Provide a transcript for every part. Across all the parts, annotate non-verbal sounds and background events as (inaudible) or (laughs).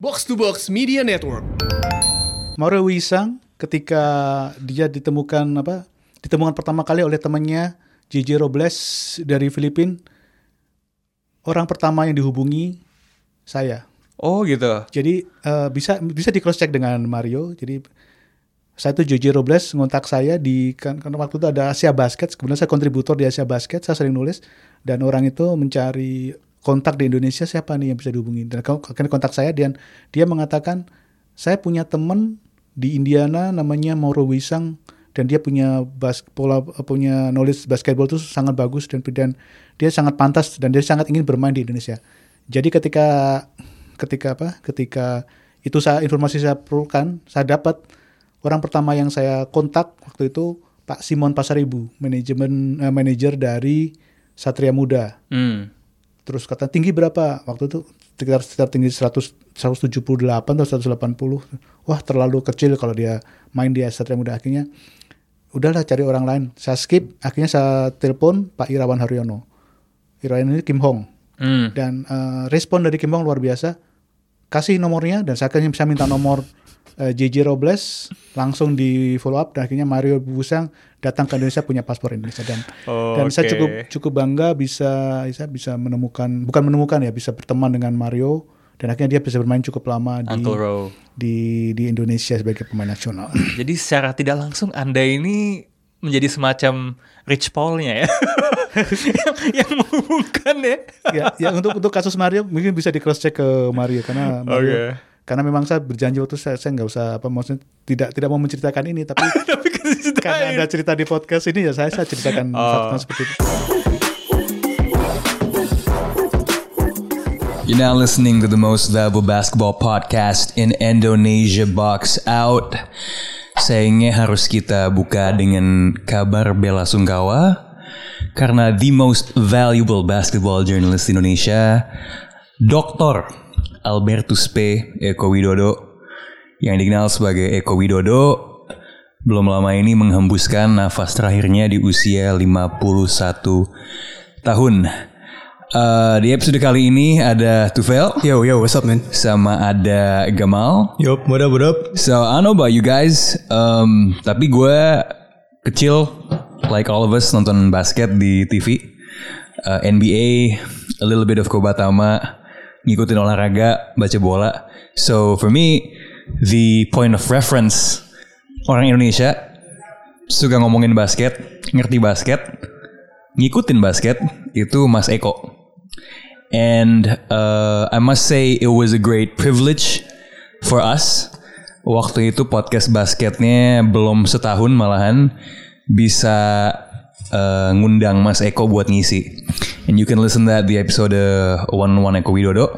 Box to Box Media Network. Mauro Wisang ketika dia ditemukan apa? Ditemukan pertama kali oleh temannya JJ Robles dari Filipina. Orang pertama yang dihubungi saya. Oh gitu. Jadi eh, bisa bisa di cross check dengan Mario. Jadi saya itu JJ Robles ngontak saya di kan, kan waktu itu ada Asia Basket. Kebetulan saya kontributor di Asia Basket. Saya sering nulis dan orang itu mencari kontak di Indonesia siapa nih yang bisa dihubungi. Dan akhirnya kontak saya dan dia mengatakan saya punya teman di Indiana namanya Mauro Wisang dan dia punya bas, pola punya knowledge basketball itu sangat bagus dan dan dia sangat pantas dan dia sangat ingin bermain di Indonesia. Jadi ketika ketika apa? Ketika itu saya informasi saya perlukan, saya dapat orang pertama yang saya kontak waktu itu Pak Simon Pasaribu, manajemen eh, manajer dari Satria Muda. Hmm. Terus kata tinggi berapa? Waktu itu sekitar sekitar tinggi 100 178 atau 180. Wah, terlalu kecil kalau dia main di Satria Muda akhirnya. Udahlah cari orang lain. Saya skip, akhirnya saya telepon Pak Irawan Haryono. Irawan ini Kim Hong. Hmm. Dan eh, respon dari Kim Hong luar biasa. Kasih nomornya dan saya akhirnya bisa minta nomor eh, JJ Robles langsung di follow up dan akhirnya Mario Busang datang ke Indonesia punya paspor Indonesia dan Oh, dan saya oke. cukup cukup bangga bisa bisa bisa menemukan bukan menemukan ya bisa berteman dengan Mario dan akhirnya dia bisa bermain cukup lama di di di Indonesia sebagai pemain nasional. (clears throat) Jadi secara tidak langsung Anda ini menjadi semacam Rich Paul-nya ya. (laughs) yang, yang menghubungkan ya. ya, ya untuk untuk kasus Mario mungkin bisa di cross check ke Mario karena Mario Oke. Karena memang saya berjanji waktu saya saya nggak usah apa maksudnya tidak tidak mau menceritakan ini tapi (laughs) Tapi kan karena ada cerita di podcast ini ya saya saya ceritakan Oh. seperti itu. You're now listening to the most valuable basketball podcast in Indonesia Box Out. Sayangnya harus kita buka dengan kabar bela sungkawa karena the most valuable basketball journalist Indonesia, Dr. Albertus P. Eko Widodo, yang dikenal sebagai Eko Widodo, belum lama ini menghembuskan nafas terakhirnya di usia 51 tahun. Eh, di episode kali ini ada Tufel Yo yo, what's up man? sama ada Gamal. Yup, what up, what up? So I don't know about you guys, um, tapi gue kecil like all of us nonton basket di TV, Uh, NBA, a little bit of Kobatama, ngikutin olahraga, baca bola. So for me, the point of reference orang Indonesia suka ngomongin basket, ngerti basket, ngikutin basket itu Mas Eko. And uh, I must say it was a great privilege for us. Waktu itu podcast basketnya belum setahun malahan bisa uh, ngundang Mas Eko buat ngisi. And you can listen that di episode one one Eko Widodo.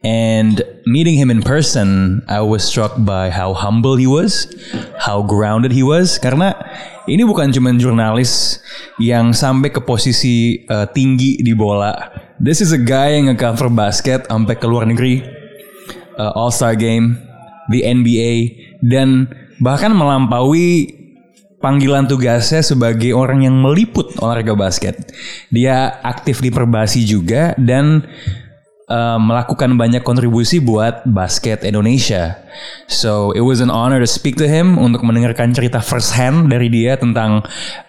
And meeting him in person, I was struck by how humble he was, how grounded he was. Karena ini bukan cuma jurnalis yang sampai ke posisi uh, tinggi di bola. This is a guy yang nge-cover basket sampai ke luar negeri, uh, All Star Game, the NBA, dan bahkan melampaui panggilan tugasnya sebagai orang yang meliput olahraga basket. Dia aktif di Perbasi juga dan uh, melakukan banyak kontribusi buat basket Indonesia. So it was an honor to speak to him untuk mendengarkan cerita first hand dari dia tentang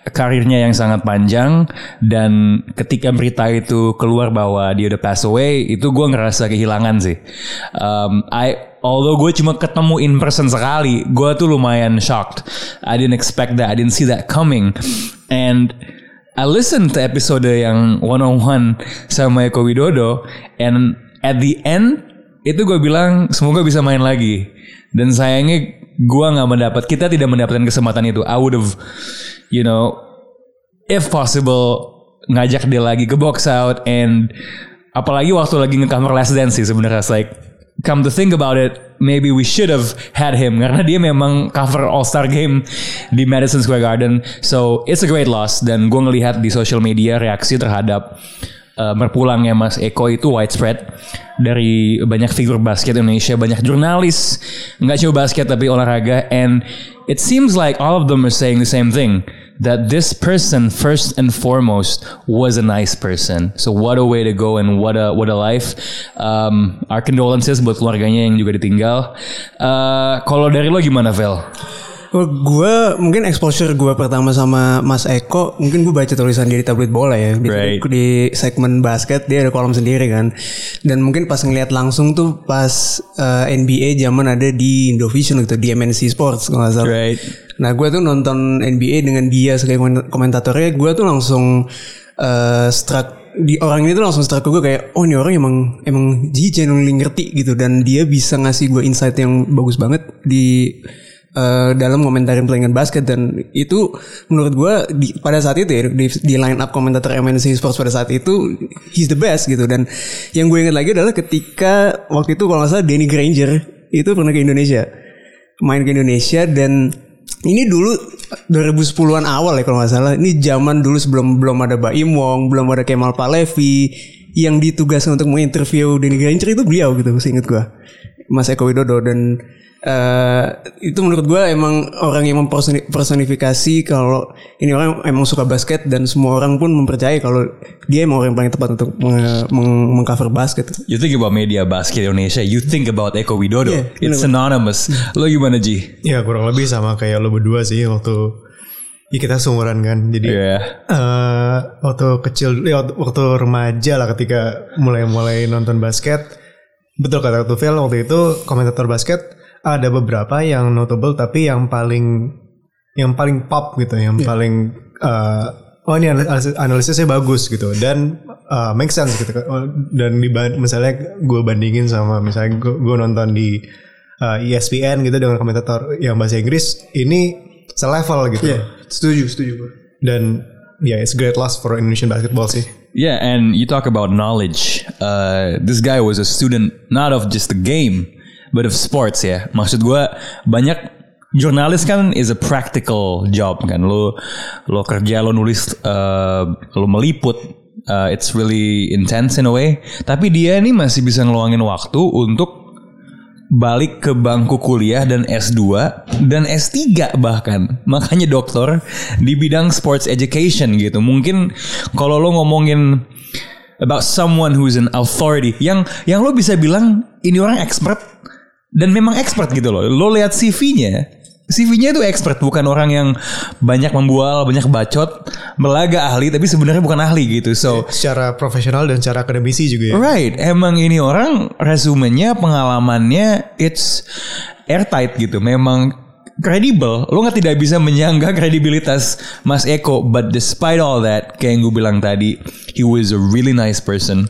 karirnya yang sangat panjang dan ketika berita itu keluar bahwa dia udah pass away itu gue ngerasa kehilangan sih. Um, I although gue cuma ketemu in person sekali, gue tuh lumayan shocked. I didn't expect that, I didn't see that coming, and I listened to episode yang one on one sama Eko Widodo, and at the end itu gue bilang semoga bisa main lagi. Dan sayangnya gue nggak mendapat, kita tidak mendapatkan kesempatan itu. I would have, you know, if possible ngajak dia lagi ke box out and apalagi waktu lagi nge-cover Last Dance sih sebenarnya like come to think about it maybe we should have had him. (laughs) Karena dia memang cover All Star Game di Madison Square Garden. So it's a great loss. Dan gue ngelihat di social media reaksi terhadap uh, Mas Eko itu widespread. Dari banyak figur basket Indonesia, banyak jurnalis nggak cuma basket tapi olahraga. And it seems like all of them are saying the same thing. That this person first and foremost was a nice person. So what a way to go and what a what a life. Um, our condolences buat keluarganya yang juga ditinggal. Uh, kalau dari lo gimana, Vel? Gue mungkin exposure gue pertama sama Mas Eko mungkin gue baca tulisan dia di tablet bola ya. Di, Right. di segmen basket dia ada kolom sendiri kan. Dan mungkin pas ngeliat langsung tuh pas eh, NBA zaman ada di Indovision gitu di MNC Sports kalau nggak salah. Right. Nah gue tuh nonton NBA dengan dia sebagai komen- komentatornya. Gue tuh langsung eh struck di orang ini tuh langsung struck ke gue kayak oh ini orang emang emang genuinely ngerti gitu. Dan dia bisa ngasih gue insight yang bagus banget di eh, dalam komentarin pertandingan basket dan itu menurut gue pada saat itu ya di, di line up komentator MNC Sports pada saat itu he's the best gitu dan yang gue ingat lagi adalah ketika waktu itu kalau nggak salah Danny Granger itu pernah ke Indonesia main ke Indonesia dan ini dulu 2010-an awal ya kalau nggak salah. Ini zaman dulu sebelum belum ada Baim Wong, belum ada Kemal Palevi yang ditugaskan untuk menginterview Denny Granger itu beliau gitu, seingat gua. Mas Eko Widodo dan eh, itu menurut gua emang orang yang mempersonifikasi kalau ini orang emang suka basket dan semua orang pun mempercayai kalau dia emang orang yang paling tepat untuk meng- meng- mengcover basket. You think about media basket Indonesia, you think about Eko Widodo. Yeah, It's synonymous. Lo gimana Ji? Ya kurang lebih sama kayak lo berdua sih waktu ya kita seumuran kan. Jadi Iya. eh, waktu kecil, ya, waktu- waktu remaja lah ketika mulai-mulai nonton basket. Betul kata Tufel waktu itu komentator basket ada beberapa yang notable tapi yang paling yang paling pop gitu, yang paling eh, oh ini analisis, analisisnya bagus gitu dan eh, make sense gitu. Dan diban- misalnya gue bandingin sama misalnya gue nonton di eh, ESPN gitu dengan komentator yang bahasa Inggris ini selevel gitu. Setuju, setuju gua. Dan ya it's great loss for Indonesian basketball sih. Yeah, and you talk about knowledge. Uh, this guy was a student not of just the game, but of sports ya. Maksud gua banyak jurnalis kan is a practical job kan. Lo lo kerja lo nulis uh, lo meliput. Uh, it's really intense in a way. Tapi dia ini masih bisa ngeluangin waktu untuk balik ke bangku kuliah dan S2 dan S3 bahkan. Makanya dokter di bidang sports education gitu. Mungkin kalau lo ngomongin about someone who's an authority yang yang lo bisa bilang ini orang expert dan memang expert gitu loh. Lo lihat CV-nya CV-nya itu expert bukan orang yang banyak membual, banyak bacot, melaga ahli tapi sebenarnya bukan ahli gitu. So Secara profesional dan secara akademisi juga ya. Right, emang ini orang resumenya, pengalamannya, it's airtight gitu. Memang kredibel. Lo nggak tidak bisa menyangga kredibilitas Mas Eko. But despite all that, kayak yang gue bilang tadi, he was a really nice person,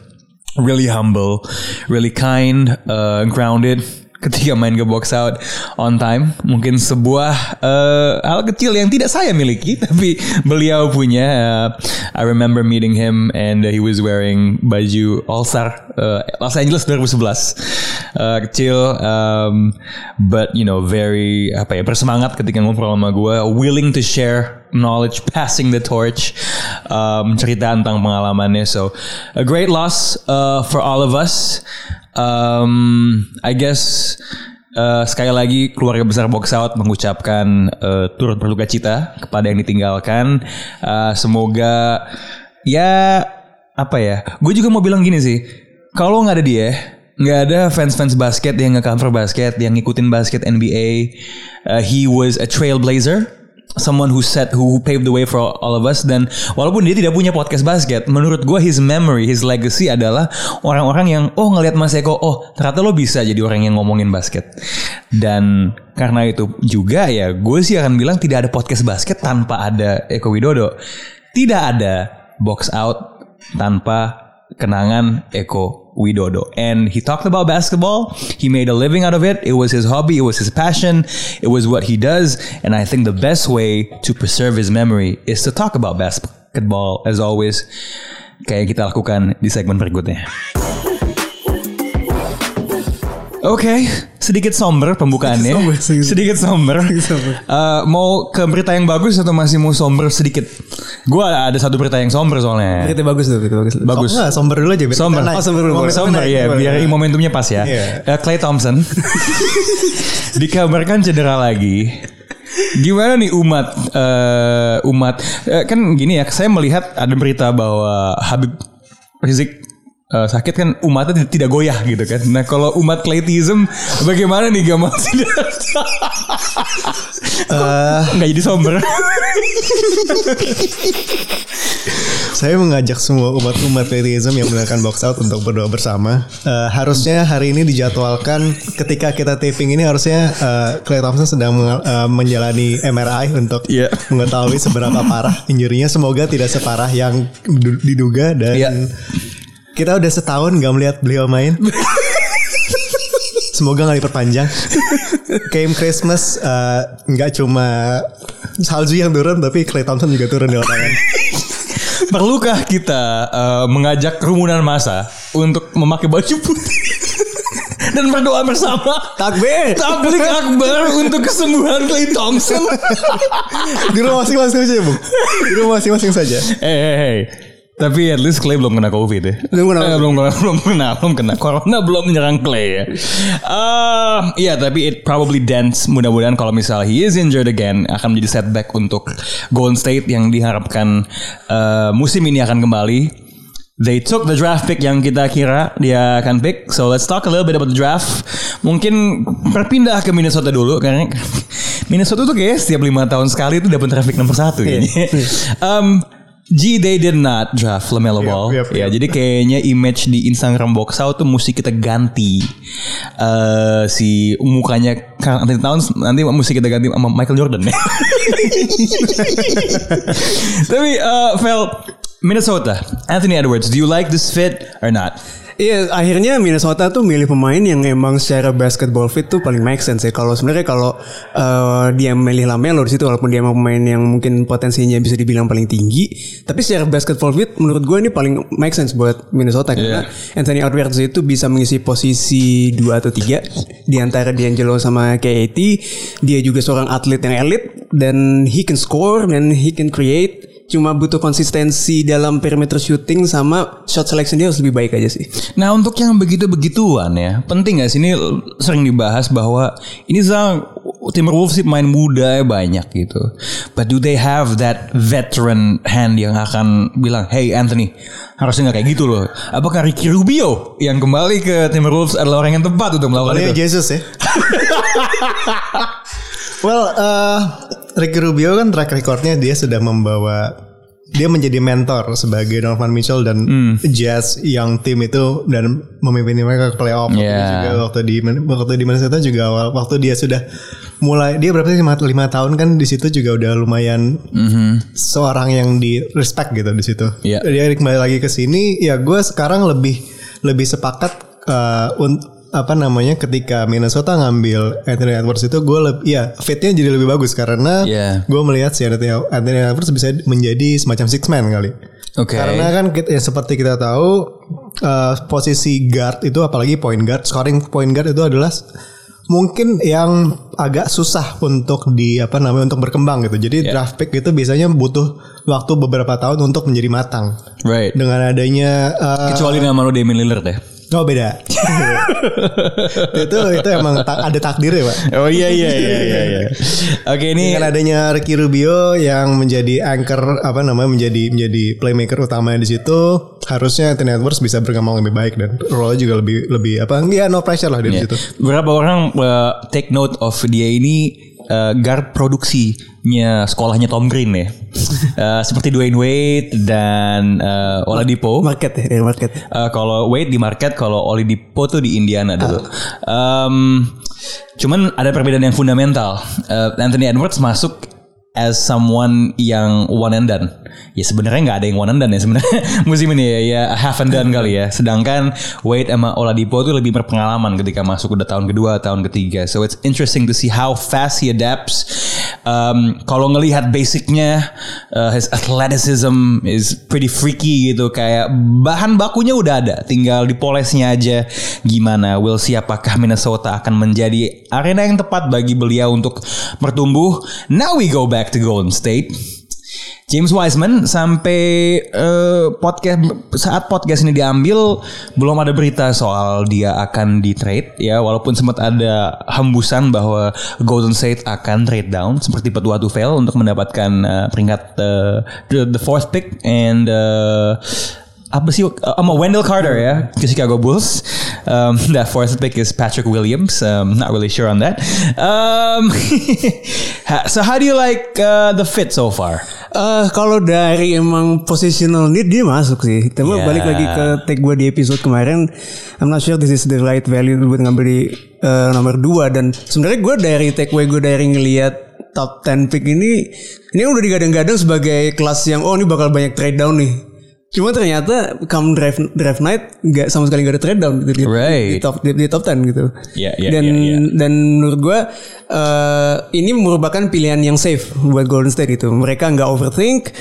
really humble, really kind, uh, grounded. Ketika main ke box out on time, mungkin sebuah uh, hal kecil yang tidak saya miliki, (laughs) tapi beliau punya. Uh, I remember meeting him and he was wearing baju All Star uh, Los Angeles 2011. Uh, kecil, um, but you know very apa ya bersemangat ketika ngobrol sama gue, willing to share knowledge, passing the torch, um, cerita tentang pengalamannya. So a great loss uh, for all of us. Um, I guess uh, sekali lagi keluarga besar Box Out mengucapkan uh, turut berduka cita kepada yang ditinggalkan. Uh, semoga ya apa ya? Gue juga mau bilang gini sih, kalau nggak ada dia, nggak ada fans-fans basket yang nge-cover basket, yang ngikutin basket NBA. Uh, he was a trailblazer someone who set who paved the way for all, of us dan walaupun dia tidak punya podcast basket menurut gue his memory his legacy adalah orang-orang yang oh ngelihat Mas Eko oh ternyata lo bisa jadi orang yang ngomongin basket. Dan karena itu juga ya gue sih akan bilang tidak ada podcast basket tanpa ada Eko Widodo. Tidak ada box out tanpa kenangan Eko Widodo. And he talked about basketball. He made a living out of it. It was his hobby. It was his passion. It was what he does. And I think the best way to preserve his memory is to talk about basketball as always. Kayak kita lakukan di segmen berikutnya. Oke, sedikit somber pembukaannya. Somber, sedikit. somber. Eh, mau ke berita yang bagus atau masih mau somber sedikit? Gua ada satu berita yang somber soalnya. Berita bagus tuh, berita bagus. Bagus. Oh, enggak, somber dulu aja. Somber. Oh, somber dulu. Somber naik. ya, biar momentumnya pas ya. Iya. Eh, Clay Thompson (laughs) dikabarkan cedera lagi. Gimana nih umat eh, umat Eh, kan gini ya saya melihat ada berita bahwa Habib Rizik eh, sakit kan umatnya tidak- goyah gitu kan. Nah kalau umat Claytism bagaimana nih Gamal tidak (laughs) nggak jadi somber. Saya mengajak semua umat-umat atheism yang mendengarkan box out untuk berdoa bersama. Eh, harusnya hari ini dijadwalkan ketika kita taping ini harusnya eh, Clay Thompson sedang eh, menjalani MRI untuk Iya. mengetahui seberapa parah injurinya. Semoga tidak separah yang du- diduga dan Iya. Kita udah setahun gak melihat beliau main. Semoga nggak diperpanjang. Came Christmas eh, nggak cuma salju yang turun tapi Clay Thompson juga turun di lapangan. Perlukah kita eh, mengajak kerumunan massa untuk memakai baju putih dan berdoa bersama? Takbir. Tablik akbar untuk kesembuhan Clay Thompson. di rumah masing-masing saja bu di rumah masing-masing saja hey, hey, hey. Tapi at least Clay belum kena COVID ya. Belum kena Eh, belum, belum, belum kena, belum kena. Corona belum menyerang Clay ya. Eh, Iya, tapi it probably dents. Mudah-mudahan kalau misal he is injured again akan menjadi setback untuk Golden State yang diharapkan eh, musim ini akan kembali. They took the draft pick yang kita kira dia akan pick. So let's talk a little bit about the draft. Mungkin berpindah ke Minnesota dulu karena (laughs) Minnesota tuh kayak setiap lima tahun sekali itu dapat draft pick nomor satu kayaknya. (laughs) Um, G they did not draft Lamelo Ball. yep, ya, yep. jadi kayaknya image di Instagram box out tuh mesti kita ganti. eh si mukanya Carl Anthony Towns nanti mesti kita ganti sama Michael Jordan ya. (laughs) Tapi eh Vel Minnesota, Anthony Edwards, do you like this fit or not? Iya, akhirnya Minnesota tuh milih pemain yang emang secara basketball fit tuh paling make sense ya. Kalau sebenarnya kalau eh, dia milih Lamelo di situ, walaupun dia emang pemain yang mungkin potensinya bisa dibilang paling tinggi, tapi secara basketball fit menurut gue ini paling make sense buat Minnesota karena Anthony Edwards itu bisa mengisi posisi dua atau tiga di antara D'Angelo sama KAT. Dia juga seorang atlet yang elit dan he can score dan he can create. Cuma butuh konsistensi dalam perimeter shooting sama shot selection dia harus lebih baik aja sih. Nah untuk yang begitu-begituan ya Penting gak sih? Ini sering dibahas bahwa Ini sama Timberwolves sih main muda ya banyak gitu. But do they have that veteran hand yang akan bilang Hey Anthony harusnya gak kayak gitu loh. Apakah Ricky Rubio yang kembali ke Timberwolves adalah orang yang tepat untuk melakukan Leo itu? Jesus ya? (laughs) Well eh, Ricky Rubio kan track recordnya dia sudah membawa dia menjadi mentor sebagai Donovan Mitchell dan Jazz yang tim itu dan memimpin mereka ke playoff Yeah. juga waktu di waktu di Minnesota juga awal waktu dia sudah mulai dia berapa sih lima, lima tahun kan di situ juga udah lumayan seorang yang di respect gitu di situ. Iya. Dia kembali lagi ke sini ya gue sekarang lebih lebih sepakat eh, un- apa namanya ketika Minnesota ngambil Anthony Edwards itu gue lebih ya fitnya jadi lebih bagus karena Iya. gue melihat si Anthony, Anthony Edwards bisa menjadi semacam six man kali. Oke. Karena kan kita, ya seperti kita tahu eh, posisi guard itu apalagi point guard, scoring point guard itu adalah mungkin yang agak susah untuk di apa namanya untuk berkembang gitu. Jadi draft pick itu biasanya butuh waktu beberapa tahun untuk menjadi matang. Right Dengan adanya eh, Kecuali nama lo Damian Lillard ya oh beda. (laughs) itu itu emang ta- ada takdir ya, Pak. Oh iya iya iya iya, iya. (laughs) Oke ini Dengan adanya Ricky Rubio yang menjadi anchor apa namanya menjadi menjadi playmaker utama di situ, harusnya Anthony Edwards bisa berkembang lebih baik dan role juga lebih lebih apa? Ya no pressure lah di Ya. situ. Beberapa orang uh, take note of dia ini uh, guard produksinya sekolahnya Tom Green ya. Uh, (laughs) seperti Dwayne Wade dan uh, Oladipo. Market ya, market. Uh, kalau Wade di market, kalau Oladipo tuh di Indiana dulu. Um, cuman ada perbedaan yang fundamental. Uh, Anthony Edwards masuk as someone yang one and done. Ya sebenarnya nggak ada yang one and done ya sebenarnya (laughs) musim ini ya, ya half and done kali ya. Sedangkan Wade sama Oladipo tuh lebih berpengalaman ketika masuk udah tahun kedua, tahun ketiga. So it's interesting to see how fast he adapts. Um, kalau ngelihat basicnya, uh, his athleticism is pretty freaky gitu. Kayak bahan bakunya udah ada, tinggal dipolesnya aja gimana. We'll see apakah Minnesota akan menjadi arena yang tepat bagi beliau untuk bertumbuh. Now we go back to Golden State. James Wiseman sampai eh, podcast saat podcast ini diambil belum ada berita soal dia akan di trade ya walaupun sempat ada hembusan bahwa Golden State akan trade down seperti petua Tufel untuk mendapatkan eh, peringkat eh, the, the fourth pick and eh, apa sih sama Wendell Carter ya ke Chicago Bulls. Um, (laughs) that fourth pick is Patrick Williams. Um, not really sure on that. Um, (laughs) so how do you like uh, the fit so far? Eh kalau dari emang positional need dia masuk sih. Tapi Yeah. balik lagi ke tag gue di episode kemarin, I'm not sure this is the right value buat ngambil di eh, nomor 2 dan sebenarnya gue dari tag gue dari ngelihat top 10 pick ini ini udah digadang-gadang sebagai kelas yang oh ini bakal banyak trade down nih. Cuma ternyata come draft draft night nggak sama sekali nggak ada trade down gitu di, Right. di top di, di top 10 gitu. Iya, iya, dan iya, iya. dan menurut gue eh ini merupakan pilihan yang safe buat Golden State itu. Mereka nggak overthink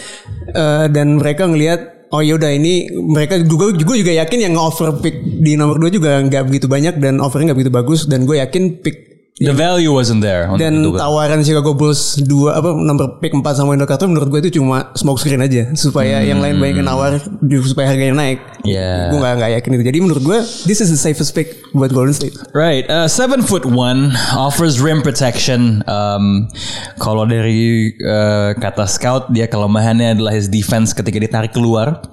eh, dan mereka ngelihat oh yaudah ini mereka juga juga juga yakin yang offer pick di nomor 2 juga nggak begitu banyak dan offernya nggak begitu bagus dan gue yakin pick The value wasn't there. dan tawaran Chicago Bulls dua apa nomor pick 4 sama Wendell Carter menurut gue itu cuma smoke screen aja supaya yang lain banyak yang nawar supaya harganya naik. Yeah. Gue nggak nggak yakin itu. Jadi menurut gue this is the safest pick buat Golden State. Right, uh, seven foot one offers rim protection. Um, kalau dari uh, kata scout dia kelemahannya adalah his defense ketika ditarik keluar.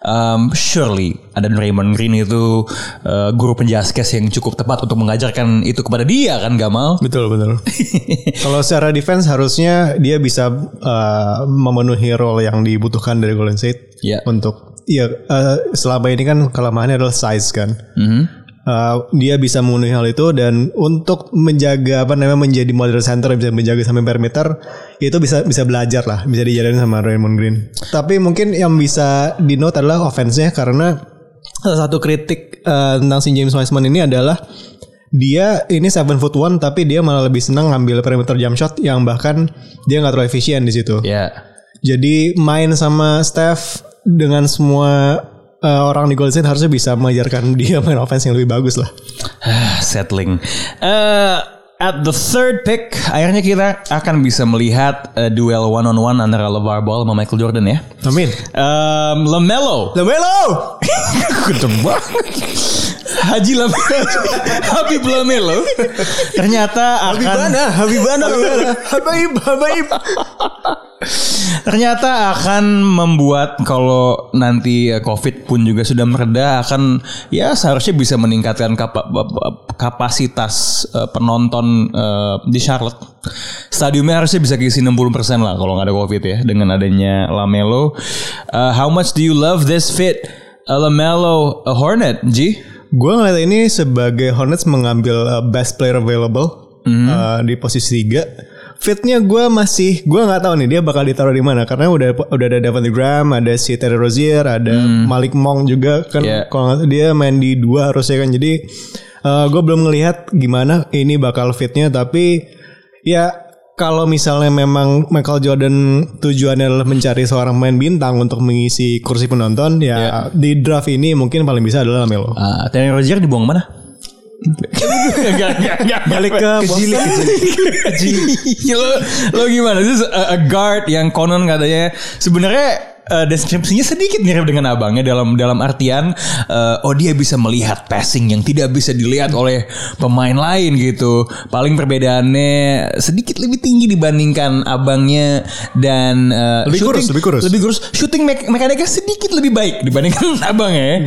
Um, surely ada Raymond Green itu uh, guru penjaskes yang cukup tepat untuk mengajarkan itu kepada dia kan Gamal. Betul betul. (laughs) Kalau secara defense harusnya dia bisa uh, memenuhi role yang dibutuhkan dari Golden State. Iya. Untuk ya uh, selama ini kan kelemahannya adalah size kan. Mhm. Uh, dia bisa memenuhi hal itu dan untuk menjaga apa namanya menjadi modern center bisa menjaga sampai perimeter itu bisa bisa belajar lah bisa diajarin sama Raymond Green. Tapi mungkin yang bisa di note adalah offense-nya karena salah satu kritik uh, tentang si James Wiseman ini adalah dia ini seven foot one tapi dia malah lebih senang ngambil perimeter jump shot yang bahkan dia nggak terlalu efisien di situ. Ya. Jadi main sama Steph dengan semua uh, orang di Golden State harusnya bisa mengajarkan (laughs) dia main offense yang lebih bagus lah. Settling. Uh, at the third pick, akhirnya kita akan bisa melihat uh, duel one on one antara LeVar Ball sama Michael Jordan ya. Amin. Um, Lamelo. Lamelo. (laughs) Banget. Haji Lamelo. Habib Lamelo. Ternyata akan Habibana, Habibana, Habibana. Habib, Habib. Ternyata akan membuat kalau nanti eh, COVID pun juga sudah mereda akan ya seharusnya bisa meningkatkan kapa- kapasitas eh, penonton eh, di Charlotte. Stadiumnya harusnya bisa keisi 60% lah kalau nggak ada COVID ya dengan adanya Lamelo. Eh, how much do you love this fit? A Lamelo a Hornet, G? Gue ngeliat ini sebagai Hornets mengambil uh, best player available uh, di posisi 3. Fitnya gue masih gue nggak tahu nih dia bakal ditaruh di mana karena udah udah ada Devontae Graham, ada si Terry Rozier, ada Malik Monk juga kan Yeah. kalau nggak- dia main di dua harusnya kan jadi gue belum ngelihat gimana ini bakal fitnya tapi ya kalau misalnya memang Michael Jordan tujuannya adalah mencari seorang pemain bintang untuk mengisi kursi penonton ya di draft ini mungkin paling bisa adalah Melo. Ah, Terry Rozier dibuang mana? Balik ke Boston. (laughs) lo, lo gimana? Is a, a guard yang konon katanya sebenarnya eh, deskripsinya sedikit mirip dengan abangnya dalam dalam artian eh, oh dia bisa melihat passing yang tidak bisa dilihat oleh pemain lain gitu. Paling perbedaannya sedikit lebih tinggi dibandingkan abangnya dan eh, Lebih kurus, shooting- lebih kurus. Lebih kurus. Shooting me- mekaniknya sedikit lebih baik dibandingkan (laughs) abangnya. ya.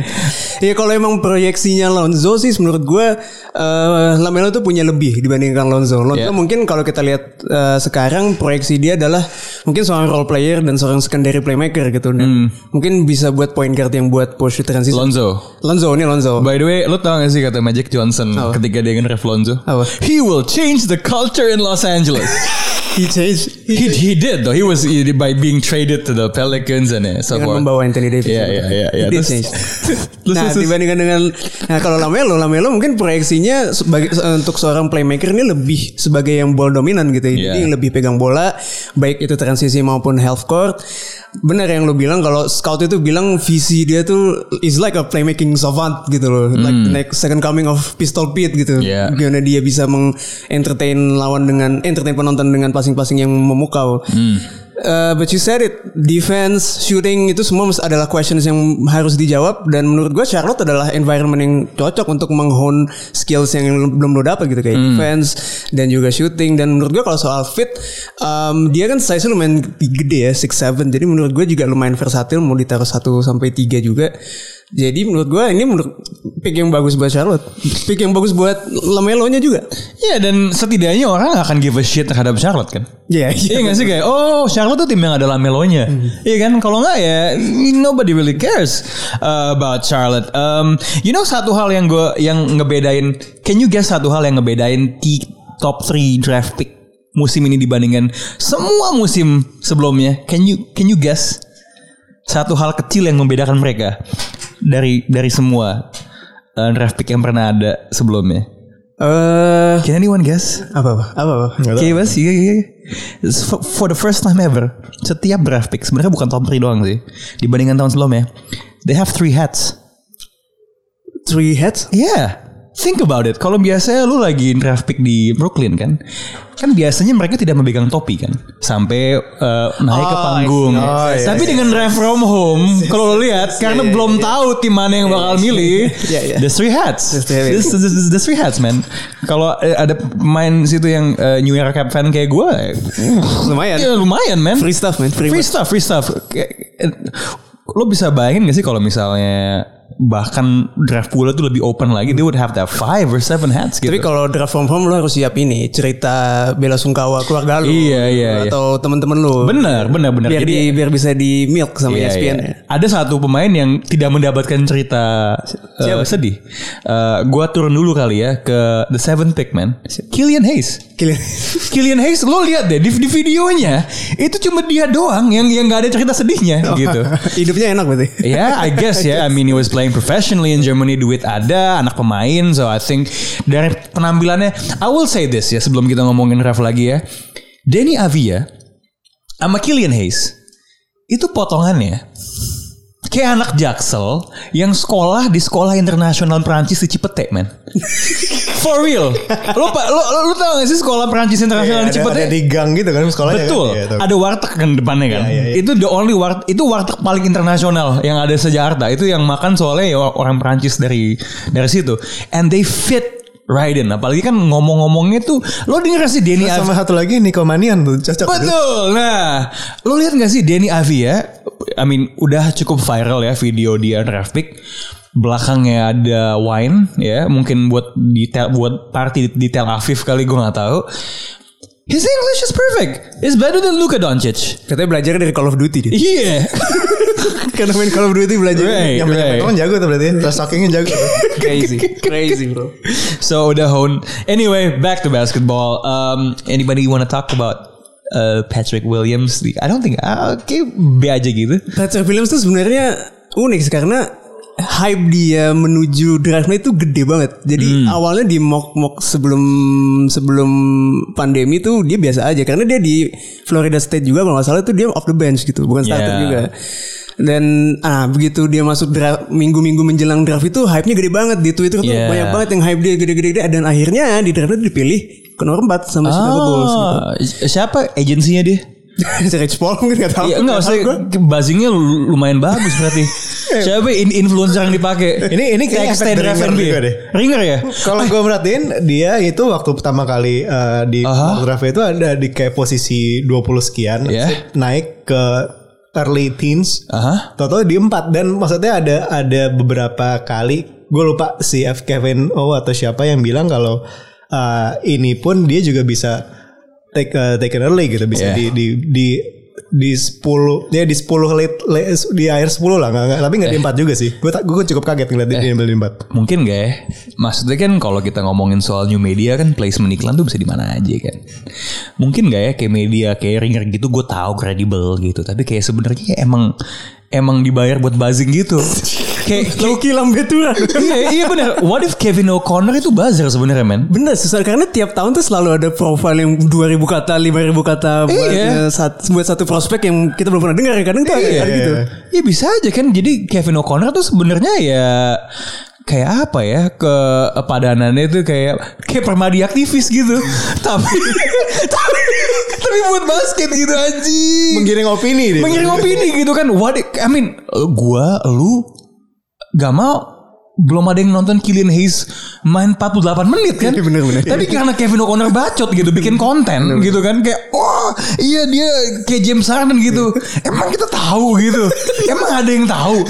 Ya kalau emang proyeksinya Lonzo sih menurut gue eh, Lamelo tuh punya lebih dibandingkan Lonzo. Lonzo Yeah. mungkin kalau kita lihat eh, sekarang proyeksi dia adalah mungkin seorang role player dan seorang secondary playmaker gitu. Dan Mungkin bisa buat point guard yang buat push transition. Lonzo. Lonzo ini Lonzo. By the way, lo tau gak sih kata Magic Johnson ketika dia nge Lonzo? Apa? He will change the culture in Los Angeles. (laughs) He changed he, he did though. He was he, by being traded to the Pelicans and uh, so forth. membawa Anthony Davis. Iya, iya, iya, iya. He nah dibandingkan dengan nah kalau Lamelo, Lamelo mungkin proyeksinya sebagai untuk seorang playmaker ini lebih sebagai yang ball dominan gitu. Iya. Jadi yang lebih pegang bola, baik itu transisi maupun half court. Benar yang lo bilang kalau scout itu bilang visi dia tuh is like a playmaking savant gitu loh, like the next second coming of Pistol Pete gitu. Iya. Gimana dia bisa mengentertain lawan dengan entertain penonton dengan passing-passing yang memukau. Hmm. Uh, but you said it, defense, shooting itu semua adalah questions yang harus dijawab dan menurut gue Charlotte adalah environment yang cocok untuk menghone skills yang belum lo dapat gitu kayak defense dan juga shooting dan menurut gue kalau soal fit, um, dia kan size lumayan gede ya 6'7 jadi menurut gue juga lumayan versatil mau ditaruh 1 sampai 3 juga. Jadi menurut gue ini menurut pick yang bagus buat Charlotte, pick yang bagus buat Lamelo-nya juga. Iya dan setidaknya orang akan give a shit terhadap Charlotte kan. Iya, Iya gak sih kayak oh Charlotte tuh tim yang ada lamelonya Iya kan kalau nggak ya nobody really cares uh, about Charlotte. Um, you know satu hal yang gue yang ngebedain can you guess satu hal yang ngebedain di top 3 draft pick musim ini dibandingkan semua musim sebelumnya? Can you can you guess satu hal kecil yang membedakan mereka dari dari semua uh, draft pick yang pernah ada sebelumnya? Eh Can anyone guess? apa apa apa apa? Oke Bas, iya iya. iya. For, for the first time ever, setiap draft pick sebenarnya bukan top 3 doang sih. Dibandingkan tahun sebelumnya, they have three hats. Three heads? Yeah. Think about it. Kalau biasanya lu lagi draft pick di Brooklyn kan, kan biasanya mereka tidak memegang topi kan, sampai uh, naik ke panggung. Oh, iya, Tapi dengan draft from home, (laughs) kalau lu lihat, karena belum tahu tim mana yang bakal milih, (laughs) the three hats, the, the, the, the three hats man. Kalau eh, ada pemain situ yang eh, New Era Cap fan kayak gue, (laughs) Lumayan. ya lumayan man. Free stuff man, free, Free stuff, free stuff. Lo bisa bayangin gak sih kalau misalnya bahkan draft pool itu lebih open lagi, they would have that five or seven hats gitu. Tapi kalau draft from home lo harus siap ini cerita bela sungkawa keluarga lo Iya, iya, iya. atau teman-teman lo. benar, benar, benar. Biar Jadi di, biar bisa di milk sama Iya, ESPN iya. ya. Ada satu pemain yang tidak mendapatkan cerita uh, sedih. Uh, gua turun dulu kali ya ke the seventh pick man. Killian Hayes. Gila. (laughs) Killian Hayes lo lihat deh di, di videonya itu cuma dia doang yang yang nggak ada cerita sedihnya gitu. (laughs) Hidupnya enak berarti. Ya, I guess ya. I mean, he was playing professionally in Germany. Duit ada, anak pemain. So I think dari penampilannya, I will say this ya sebelum kita ngomongin Raf lagi ya. Denny Avia sama Killian Hayes itu potongannya kayak anak jaksel yang sekolah di sekolah internasional Prancis di Cipete, man. (laughs) For real. Lo, lo, lo, lo tau gak sih sekolah Prancis internasional di ada, Cipete? ada di gang gitu kan sekolahnya Betul. kan? Tahu. ada warteg kan depannya kan. iya, iya. Itu the only warteg itu warteg paling internasional yang ada sejakarta. Itu yang makan soalnya ya orang Perancis dari dari situ. And they fit in. Apalagi kan ngomong-ngomongnya tuh lo denger gak sih Denny Terus Avi? sama satu lagi Nico Manian tuh cocok. Betul. Nah, lo lihat gak sih Denny Avi ya? I mean, udah cukup viral ya video dia draft pick. Belakangnya ada wine ya, mungkin buat detail buat party di Tel Aviv kali gue nggak tahu. His English is perfect. It's better than Luka Doncic. Katanya belajar dari Call of Duty dia. Iya. (laughs) Karena main Call of Duty belajar. Right, Yang right. orang jago tuh berarti. Terus talkingnya jago. (laughs) Crazy, crazy bro. So udah hone. Anyway, back to basketball. Um, anybody wanna talk about uh, Patrick Williams? I don't think. Uh, kayak B aja gitu. Patrick Williams tuh sebenarnya unik sih karena hype dia menuju draftnya itu gede banget. Jadi awalnya di mock mock sebelum sebelum pandemi tuh dia biasa aja karena dia di Florida State juga kalau nggak salah itu dia off the bench gitu, bukan starter Yeah. juga. Dan ah begitu dia masuk draft minggu-minggu menjelang draft itu hype-nya gede banget di Twitter tuh Yeah. banyak banget yang hype dia gede-gede dan akhirnya di draft itu dipilih ke nomor 4 sama Chicago Bulls gitu. Ah, siapa agensinya dia? (laughs) Rich Paul mungkin gak tahu. Iya enggak usah buzzingnya lu- lumayan bagus berarti. (laughs) Siapa in- influencer yang dipakai? Ini- ini kayaknya Extend ringer juga deh. Ringer ya? Kalau gue merhatiin dia itu waktu pertama kali eh, di draft itu ada di kayak posisi 20 sekian Yeah. naik ke early teens. Aha. Toto di 4 dan maksudnya ada ada beberapa kali gue lupa si F Kevin O atau siapa yang bilang kalau eh, ini pun dia juga bisa take uh, take an early gitu bisa Yeah. di di di di 10 ya di 10 late, late di akhir 10 lah nggak, nggak- tapi nggak di 4 juga sih gue gue cukup kaget ngeliat dia diambil di 4 Mungkin gak ya? Maksudnya kan kalau kita ngomongin soal new media kan placement iklan tuh bisa di mana aja kan. Mungkin gak ya kayak media kayak ringer gitu gue tahu kredibel gitu. Tapi kayak sebenarnya emang emang dibayar buat buzzing gitu. (laughs) kayak Loki Lambetura. iya, iya benar. What if Kevin O'Connor itu buzzer sebenarnya men? Bener susah karena tiap tahun tuh selalu ada profile yang 2000 kata, 5000 kata buat, Iya. eh, sat- buat satu prospek yang kita belum pernah dengar ya kadang tuh ada gitu. Ya bisa aja kan. Jadi Kevin O'Connor tuh sebenarnya ya kayak apa ya kepadanannya itu kayak kayak permadi aktivis gitu (laughs) tapi tapi tapi buat basket gitu anjing Menggiring opini dia. mengirim opini gitu kan what I mean gua lu gak mau. Belum ada yang nonton Killian Hayes main 48 menit kan? (laughs) Bener-bener. tapi karena Kevin O'Connor bacot gitu bikin konten gitu kan kayak oh iya dia kayak James Harden gitu. (laughs) Emang kita tahu gitu? Emang ada yang tahu? (laughs)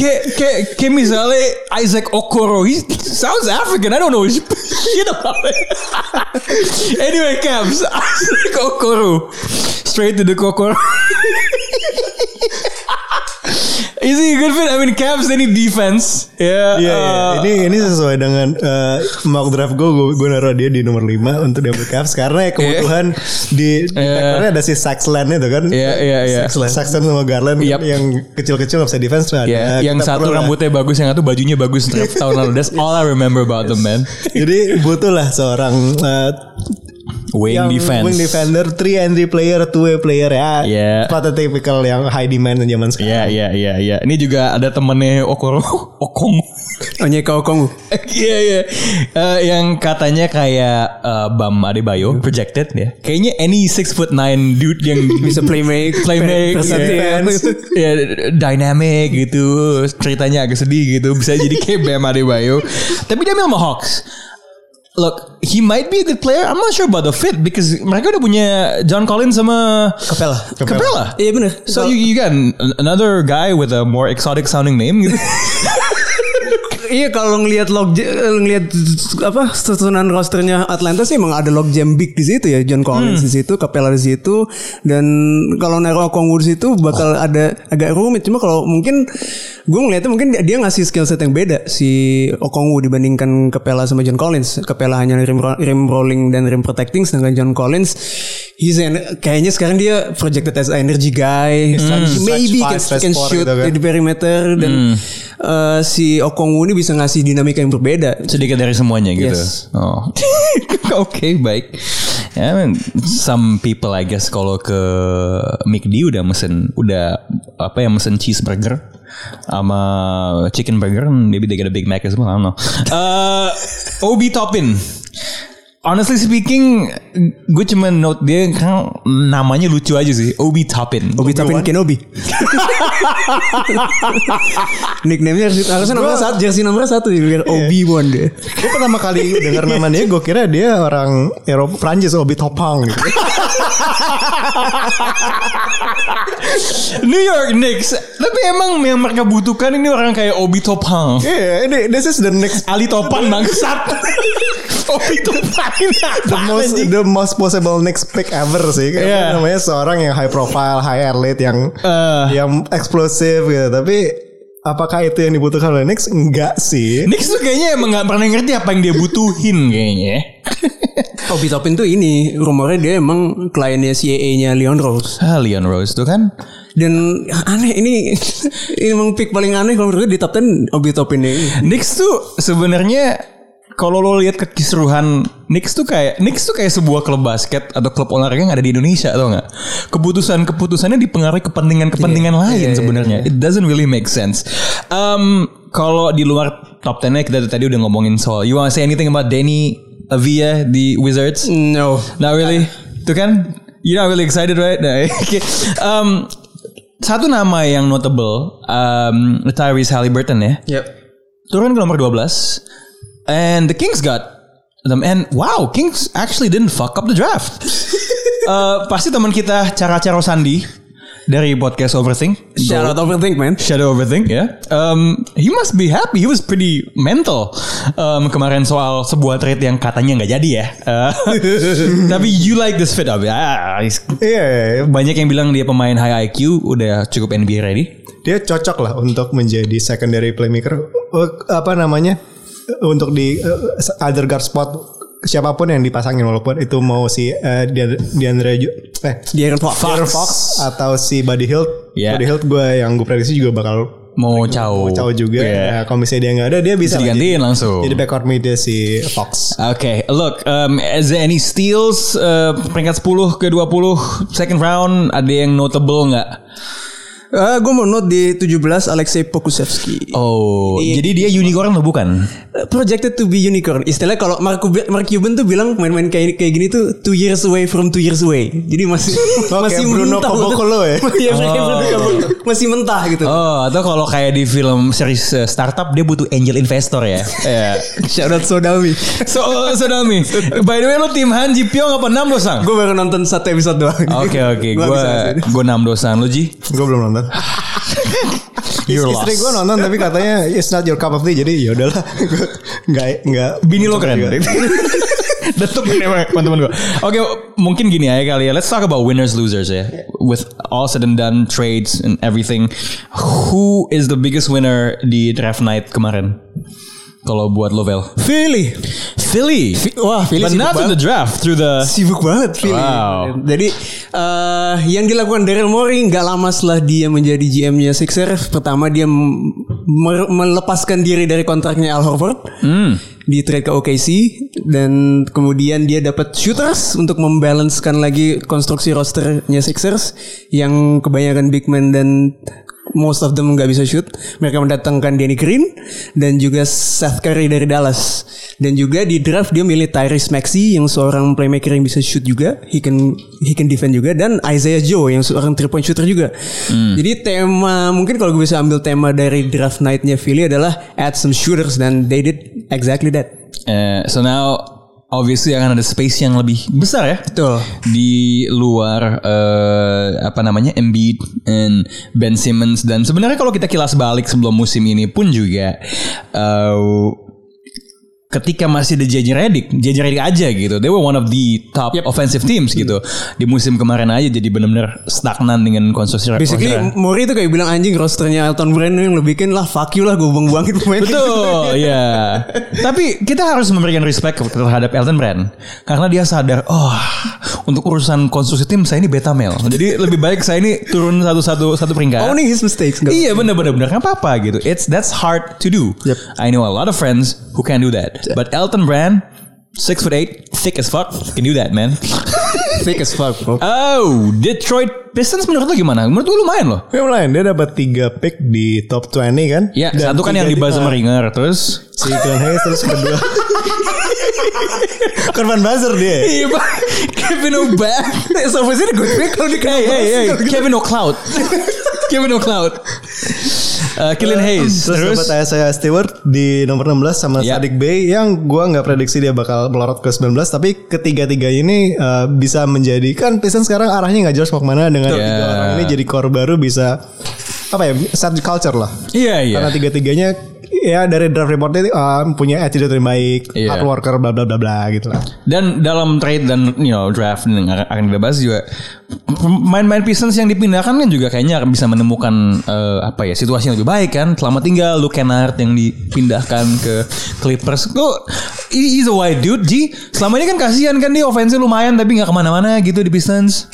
Kayak kayak kayak misalnya Isaac Okoro he sounds African I don't know shit about it. Anyway Cavs Isaac Okoro straight to the Kokoro Is he a good fit? I mean Cavs ini defense ya Iya, iya. uh, ini ini sesuai dengan eh, mock draft gue, gue, gue naruh dia di nomor 5 untuk double Cavs karena ya kebutuhan di, di Iya. backcourtnya ada si Saxland itu kan. Iya, iya, iya. Saxland sama Garland Yap. yang kecil-kecil nggak bisa defense tuh ada. Ya, yang Kita satu perlu lah. rambutnya bagus, yang satu bajunya bagus draft tahun lalu. That's all I remember about them, man. (laughs) Jadi butuh lah seorang eh, Wing yang defense. wing defender, 3 and 3 player, 2 way player ya. Iya. Prototypical yang high demand zaman sekarang. Iya, iya, iya, iya. Ini juga ada temennya Okoro, (laughs) Okong. Onyeka Okongwu. Iya, (laughs) iya. Eh, yang katanya kayak eh, Bam Adebayo, projected ya. Kayaknya any 6 foot 9 dude yang (laughs) Bisa playmake, playmake, versatile. ya, ya, dynamic gitu, ceritanya agak sedih gitu, bisa jadi kayak Bam Adebayo. Tapi dia memang Hawks. Look, he might be a good player. I'm not sure about the fit because mereka udah punya John Collins sama Capella. Capella. Iya bener. So you, you got an- another guy with a more exotic sounding name gitu. (laughs) Iya kalau ngelihat log ngelihat apa susunan rosternya Atlanta sih emang ada log jam big di situ ya. John Collins di situ, Capella di situ dan kalau naruh Okongwu di situ bakal ada agak rumit. Cuma kalau mungkin gue ngeliatnya mungkin dia ngasih skill set yang beda si Okongwu dibandingkan Capella sama John Collins. Capella hanya rim, rim rolling dan rim protecting sedangkan John Collins he's an- kayaknya sekarang dia projected as an energy guy, maybe Stretch can, can shoot gitu kan. di perimeter dan eh, si Okongwu ini bisa ngasih dinamika yang berbeda. Sedikit dari semuanya gitu. Yes. Oh. (laughs) Oke, baik. Ya, I mean, some people I guess kalau ke McD udah mesen udah apa ya mesen cheeseburger sama chicken burger maybe they get a Big Mac as well I don't know. (laughs) Uh, Obi Toppin. Honestly speaking, gue cuma note dia kan namanya lucu aja sih. Obi Toppin. Obi Toppin Kenobi. (laughs) Nickname-nya harus harusnya nomor satu, jersey nomor satu biar Obi Wan deh. Gue pertama kali dengar nama dia, gue kira dia orang Eropa Prancis, Obi Topang (laughs) gitu. New York Knicks. Tapi emang yang mereka butuhkan ini orang kayak Obi Toppin. Iya, ini this is the next Ali Topan bangsat. (laughs) Obi Topan. the most the most possible next pick ever sih. Karena Iya. namanya seorang yang high profile, high elite yang Eh. yang eksplosif gitu. Tapi apakah itu yang dibutuhkan oleh Knicks? Enggak sih. Knicks tuh kayaknya emang gak pernah ngerti apa yang dia butuhin (laughs) kayaknya. Obi Toppin tuh ini rumornya dia emang kliennya CAA-nya Leon Rose. ah, Leon Rose tuh kan. Dan aneh ini (laughs) ini emang pick paling aneh kalau menurut gue di top 10 Obi Toppin ini. Knicks tuh sebenarnya kalau lo lihat kekisruhan Knicks tuh kayak Knicks tuh kayak sebuah klub basket atau klub olahraga yang ada di Indonesia atau nggak? Keputusan-keputusannya dipengaruhi kepentingan-kepentingan lain sebenarnya. It doesn't really make sense. Um, kalau di luar top 10 kita tadi udah ngomongin soal you wanna say anything about Danny Avia di Wizards? No. Not really. Itu kan you're not really excited right? Nah, (laughs) oke. Um, satu nama yang notable um, Tyrese Halliburton ya Yep. turun ke nomor 12 and the Kings got them. And wow Kings actually didn't fuck up the draft. Eh, (laughs) pasti teman kita cara-cara Sandi dari podcast Overthink. Shout out Overthink man. Shadow Overthink ya. Um, he must be happy. He was pretty mental um, kemarin soal sebuah trade yang katanya nggak jadi ya. Eh, (laughs) tapi you like this fit of ah, he's- Iya, banyak yang bilang dia pemain high IQ udah cukup NBA ready. Dia cocok lah untuk menjadi secondary playmaker. Eh, apa namanya? Untuk di eh, other guard spot siapa pun yang dipasangin walaupun itu mau si eh, Dia- DeAndre eh De'Aaron Fox. De'Aaron Fox atau si Buddy Hield. Iya. Buddy Hield gue yang gue prediksi juga bakal mau caw Mau juga. Iya. Nah, kalau misalnya dia nggak ada, dia bisa, Bisa digantiin jadi- langsung. Jadi backcourt media si Fox. Oke, look, um, is there any steals uh, peringkat 10 ke 20 second round ada yang notable nggak? Eh, gue mau note di 17 Alexei Pokusevski. Oh, Iya. jadi dia unicorn atau bukan? Uh, Projected to be unicorn. Istilahnya kalau Mark, Cuban- Mark Cuban tuh bilang main-main kayak kayak gini tuh two years away from two years away. Jadi masih (laughs) Oh, masih Bruno mentah. Ya? (laughs) Iya, Bruno Caboclo. masih mentah gitu. Oh, atau kalau kayak di film series uh, startup dia butuh angel investor ya. (laughs) Iya. Shout out Sodami. So, so Dami, by the way lo tim Han Ji Pyong apa Nam Dosang? gue baru nonton satu episode doang. Oke oke, Gua gue gue Nam Dosang lo Ji. Gue belum nonton. (laughs) You're Istri lost. gue nonton tapi katanya it's not your cup of tea jadi ya udahlah. (laughs) Nggak nggak. Bini lo keren. Datuk (laughs) teman-teman gue. Oke, mungkin gini aja kali ya. Let's talk about winners losers ya. With all said and done, trades and everything, who is the biggest winner di draft night kemarin? Kalau buat Lovel. Philly. Philly. Wah, Philly But not in the draft through the Sibuk banget Philly. Wow. Jadi eh, yang dilakukan Daryl Morey nggak lama setelah dia menjadi GM-nya Sixers, pertama dia melepaskan diri dari kontraknya Al Horford. Di trade ke OKC dan kemudian dia dapat shooters untuk membalancekan lagi konstruksi rosternya Sixers yang kebanyakan big man dan most of them nggak bisa shoot. Mereka mendatangkan Danny Green dan juga Seth Curry dari Dallas. Dan juga di draft dia milih Tyrese Maxey yang seorang playmaker yang bisa shoot juga, he can he can defend juga dan Isaiah Joe yang seorang three point shooter juga. Jadi tema mungkin kalau gue bisa ambil tema dari draft night-nya Philly adalah add some shooters dan they did exactly that. Eh, so now obviously akan ada space yang lebih besar ya. Betul. Di luar eh, apa namanya Embiid and Ben Simmons dan sebenarnya kalau kita kilas balik sebelum musim ini pun juga eh, ketika masih ada JJ Redick, JJ Redick aja gitu. They were one of the top offensive teams gitu. Di musim kemarin aja jadi benar-benar stagnan dengan konstruksi Basically. Mori itu kayak bilang anjing rosternya Elton Brand yang lo bikin lah fuck you lah gue buang-buangin pemain. Betul, (laughs) ya. Tapi kita harus memberikan respect terhadap Elton Brand karena dia sadar, oh, untuk urusan konstruksi tim saya ini beta male. Jadi lebih baik saya ini turun satu satu peringkat. Owning his mistakes. Iya benar benar benar nggak apa-apa gitu. It's that's hard to do. I know a lot of friends who can do that. (laughs) But Elton Brand, six foot eight, thick as fuck, can do that man. (laughs) Thick as fuck bro. Oh, Detroit Pistons menurut lo gimana? Menurut lo lumayan loh. Ya lumayan dia dapat 3 pick di top 20 kan. Ya, Dan satu kan yang tiga- dibahas sama ah, Ringer, terus Si Glenn Hayes terus kedua. (laughs) Korban buzzer dia. Iya Kevin O'Bak Sama sih good pick kalau di Hey hey hey Kevin O'Cloud Kevin O'Cloud uh, Killian Hayes Terus, Terus, dapat Isaiah Stewart di nomor 16 sama Ya. Sadik Bey yang gua nggak prediksi dia bakal melorot ke 19 tapi ketiga-tiga ini uh, bisa menjadi kan Pistons sekarang arahnya nggak jelas mau ke mana dengan Betul. tiga Ya. orang ini jadi core baru bisa apa ya set culture lah. Iya iya Karena tiga-tiganya ya dari draft reportnya uh, punya attitude yang baik, Iya. hard worker bla bla bla bla gitu lah. Dan dalam trade dan you know draft yang akan kita bahas juga Main-main Pistons yang dipindahkan kan juga kayaknya bisa menemukan eh, apa ya situasi yang lebih baik kan. Selama tinggal Luke Kennard yang dipindahkan ke Clippers. Lo he's a white dude Ji. Selama ini kan kasihan kan dia offense lumayan tapi nggak ke mana-mana gitu di Pistons.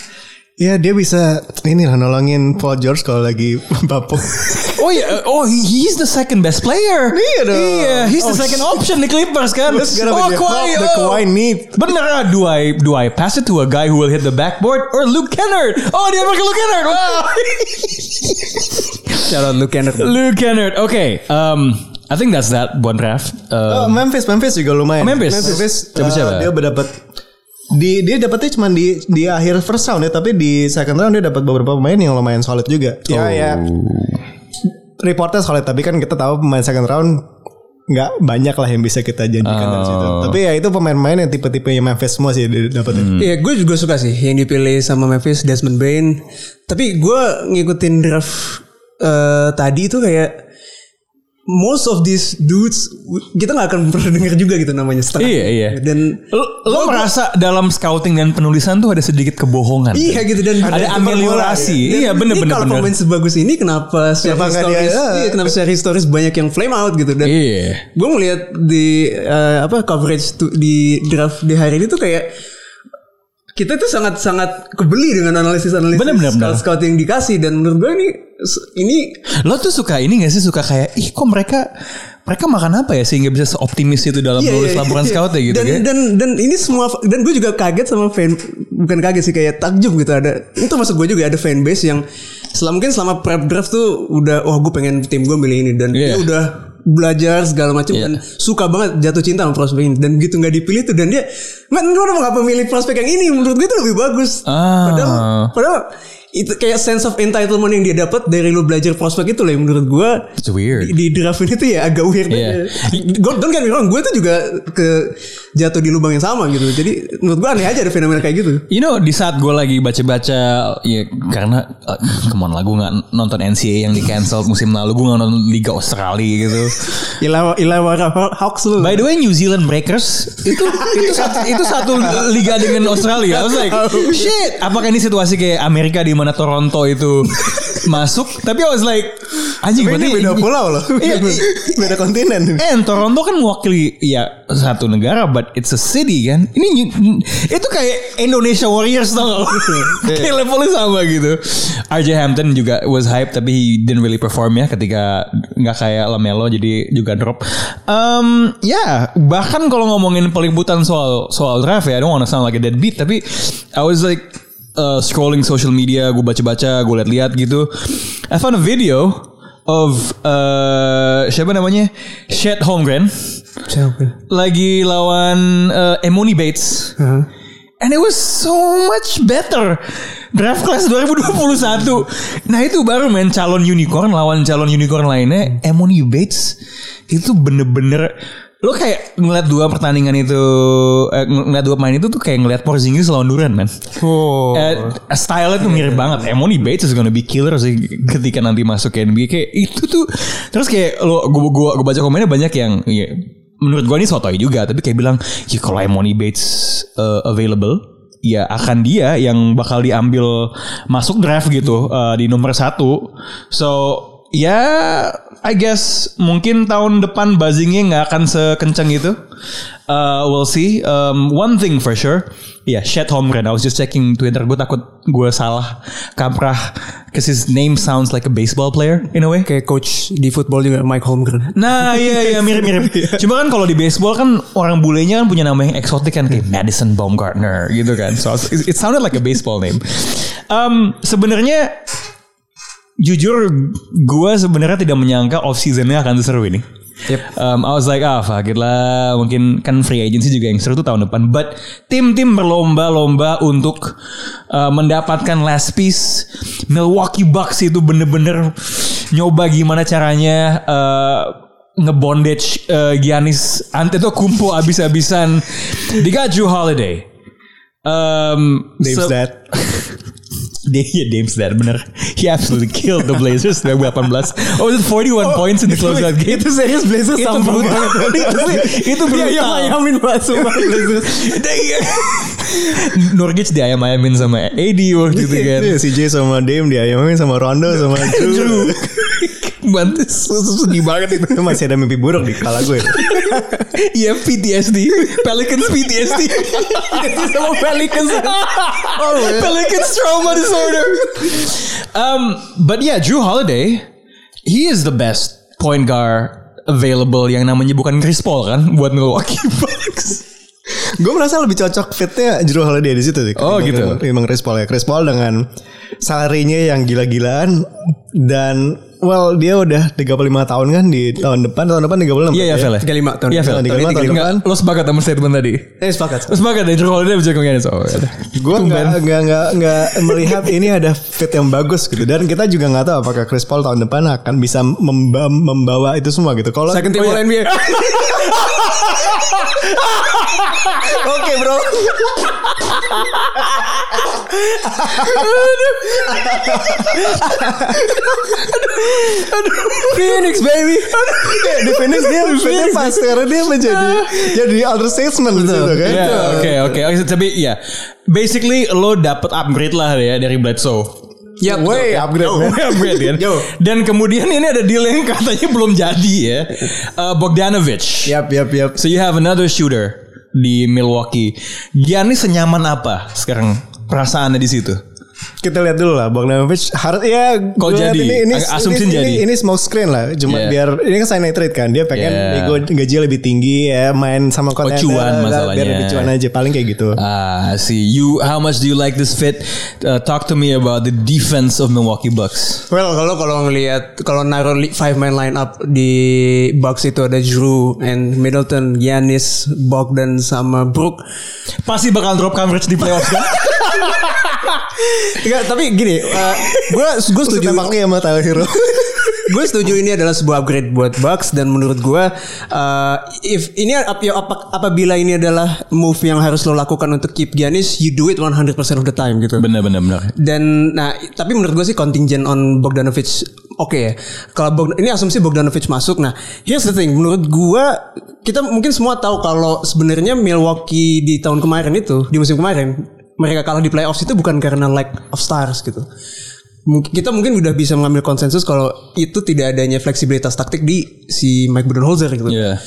Ya dia bisa ini lah nolongin Paul George kalau lagi (laughs) bapuk. Oh iya, oh he- he's the second best player. Iya dong. Iya, he's the Oh, second option di Clippers kan. Terus oh, Kawhi, the oh. Kawhi need? Bener ah, do I do I pass it to a guy who will hit the backboard or Luke Kennard? Oh dia pakai Luke Kennard. Wow. (laughs) Shout out Luke Kennard. Luke Kennard. Oke, um, I think that's that buat draft. Uh, Oh, Memphis, Memphis juga lumayan. Memphis. Memphis Coba uh, siapa? dia berdapat di dia dapatnya cuma di di akhir first round ya, tapi di second round dia dapat beberapa pemain yang lumayan solid juga. Ya ya. Reportnya solid, tapi kan kita tahu pemain second round nggak banyak lah yang bisa kita janjikan dari situ. Tapi ya itu pemain-pemain yang tipe-tipe yang Memphis semua sih dia dapetin. Iya, gue juga suka sih yang dipilih sama Memphis Desmond Bain. Tapi gue ngikutin draft eh, tadi itu kayak most of these dudes kita nggak akan pernah dengar juga gitu namanya setengah. Iya, iya. Dan lo, lo merasa dalam scouting dan penulisan tuh ada sedikit kebohongan. Iya gitu dan Ada ameliorasi. Dan Iya, bener, ini bener, Kalau pemain sebagus ini kenapa nggak historis? dia- Iya, kenapa secara historis banyak yang flame out gitu dan Iya. gue ngeliat di eh, apa coverage tuh di draft di hari ini tuh kayak kita tuh sangat sangat kebeli dengan analisis analisis Bener, bener, bener. scout yang dikasih dan menurut gue ini ini Lo tuh suka ini gak sih suka kayak ih kok mereka mereka makan apa ya sehingga bisa seoptimis itu dalam Iya, nulis iya, laporan iya. scout ya gitu dan, kan? dan dan ini semua dan gue juga kaget sama fan bukan kaget sih kayak takjub gitu ada itu masuk gue juga ada fanbase yang selama mungkin selama prep draft tuh udah wah gue pengen tim gue milih ini dan dia udah belajar segala macam dan suka banget jatuh cinta sama prospek ini. Dan gitu nggak dipilih tuh dan dia man lu kenapa nggak memilih prospek yang ini? Menurut gue itu lebih bagus. Ah. padahal padahal itu kayak sense of entitlement yang dia dapat dari lu belajar prospek itu lah yang menurut gue It's weird. di, di draft ini tuh ya agak weird Iya. aja. Gue don't get me wrong, gue tuh juga ke jatuh di lubang yang sama gitu. Jadi menurut gue aneh aja ada fenomena kayak gitu. You know di saat gue lagi baca-baca ya karena uh, come on lah gue nggak nonton NCAA yang di cancel musim lalu gue nggak nonton Liga Australia gitu. Ilawa Ilawa Hawks lu. By the way New Zealand Breakers itu itu satu, itu satu liga dengan Australia. I was like shit. Apakah ini situasi kayak Amerika di mana Toronto itu (laughs) masuk? Tapi I was like anjing berarti beda pulau loh. Iya, (laughs) iya. beda kontinen. And Toronto kan mewakili ya satu negara, but it's a city kan. Ini itu kayak Indonesia Warriors tau gak (laughs) kayak levelnya sama gitu. RJ Hampton juga was hype tapi he didn't really perform ya ketika nggak kayak Lamelo jadi juga drop. Um, ya bahkan kalau ngomongin peliputan soal soal draft ya, I don't wanna sound like a deadbeat tapi I was like uh, scrolling social media, gue baca-baca, gue liat-liat gitu. I found a video of uh, siapa namanya Shed Holmgren Siapa? lagi lawan uh, Emoni Bates. And it was so much better. Draft class 2021. Nah itu baru main calon unicorn lawan calon unicorn lainnya. Emoni Bates itu bener-bener lo kayak ngeliat dua pertandingan itu eh, ng- ngeliat dua pemain itu tuh kayak ngeliat Porzingis lawan Duran man. Oh. Eh, style tuh mirip banget. Emoni Bates is gonna be killer sih ketika nanti masuk ke NBA kayak itu tuh. Terus kayak lo gua gua, gua baca komennya banyak yang ya, menurut gua ini sotoy juga tapi kayak bilang ya kalau Emoni Bates uh, available ya akan dia yang bakal diambil masuk draft gitu uh, di nomor satu. So ya I guess mungkin tahun depan buzzingnya nggak akan sekencang itu. Uh, we'll see. Um, one thing for sure, yeah, Shed Holmgren. I was just checking Twitter. Gue takut gue salah kaprah, cause his name sounds like a baseball player in a way. Kayak coach di football juga Mike Holmgren. Nah iya iya (laughs) mirip-mirip. Cuma kan kalau di baseball kan orang bulenya kan punya nama yang eksotik kan kayak Madison Baumgartner gitu kan. So it sounded like a baseball name. Um, sebenarnya jujur gue sebenarnya tidak menyangka off seasonnya akan seru ini. Um, I was like ah fuck it lah mungkin kan free agency juga yang seru tuh tahun depan. But tim-tim berlomba-lomba untuk uh, mendapatkan last piece. Milwaukee Bucks itu bener-bener nyoba gimana caranya uh, ngebondage uh, Giannis Antetokounmpo abis-abisan. They got Drew Holiday. Um, Dave's so- (laughs) yeah, Dame's dad bener. He absolutely killed the Blazers 2018. Oh, was it 41 points in the closeout game? Itu serius Blazers Itu brutal. (laughs) banget. itu brutal. Dia yang ayamin banget sumpah (laughs) Blazers. Nurkic diayam-ayamin sama AD waktu itu kan. Iya, CJ sama Dame diayamin sama Rondo sama (laughs) Drew. Bantu sedih banget itu. Itu masih ada mimpi buruk di kepala gue. Iya PTSD. Pelicans PTSD. Sama Pelicans. Pelicans trauma disorder. Um, but yeah, Drew Holiday, he is the best point guard available yang namanya bukan Chris Paul kan buat Milwaukee (laughs) Bucks. gue merasa lebih cocok fitnya Drew Holiday di situ sih. Oh, gitu. Ketimbang Chris Paul ya. Chris Paul dengan salarinya yang gila-gilaan dan well dia udah 35 tahun kan di tahun depan tahun depan 36 Iya iya Fel. 35 tahun. Iya Fel. Tahun 35 tahun depan. Lo sepakat sama statement tadi? Eh sepakat. Lo sepakat ya Drew Holiday bisa kemungkinan so. ya. Gue nggak nggak nggak nggak melihat ini ada fit yang bagus gitu dan kita juga nggak tahu apakah Chris Paul tahun depan akan bisa memba- membawa itu semua gitu. Kalau Second team Oh, All iya. NBA. (laughs) Oke bro. (laughs) Phoenix baby. di Phoenix dia pas karena dia menjadi jadi other statesman gitu kan. Iya, Oke oke Oke, Tapi ya Basically lo dapet upgrade lah ya dari Bledsoe. Ya, Way upgrade man. upgrade kan. Yo. Dan kemudian ini ada deal yang katanya belum jadi ya. Uh, Bogdanovic. Yap yap yap. So you have another shooter di Milwaukee. Giannis senyaman apa sekarang perasaannya di situ? Kita lihat dulu lah Bogdanovic harus ya Kok jadi? ini ini, asumsiin ini, jadi. ini, ini smoke screen lah cuma Yeah. biar ini kan sign and trade kan dia pengen Yeah. nego gaji lebih tinggi ya main sama kontender cuan biar masalahnya. lebih cuan aja paling kayak gitu Ah, I see. You, how much do you like this fit? Uh, talk to me about the defense of Milwaukee Bucks. Well, kalau kalau ngelihat kalau naruh five man line up di Bucks itu ada Drew and Middleton, Giannis, Bogdan sama Brook. Pasti bakal drop coverage di playoffs kan? (laughs) Enggak, tapi gini, gue gue Terus setuju. dia sama Tyler Hero (laughs) gue setuju ini adalah sebuah upgrade buat Bucks dan menurut gue uh, if ini ap- ya, apa- apabila ini adalah move yang harus lo lakukan untuk keep Giannis, you do it 100% of the time gitu. bener bener bener. Dan nah tapi menurut gue sih contingent on Bogdanovic oke ya. Kalau Bog- ini asumsi Bogdanovic masuk. Nah, here's the thing. Menurut gue kita mungkin semua tahu kalau sebenarnya Milwaukee di tahun kemarin itu di musim kemarin mereka kalah di playoffs itu bukan karena lack of stars gitu. Mungkin kita mungkin udah bisa mengambil konsensus kalau itu tidak adanya fleksibilitas taktik di si Mike Budenholzer gitu. Iya.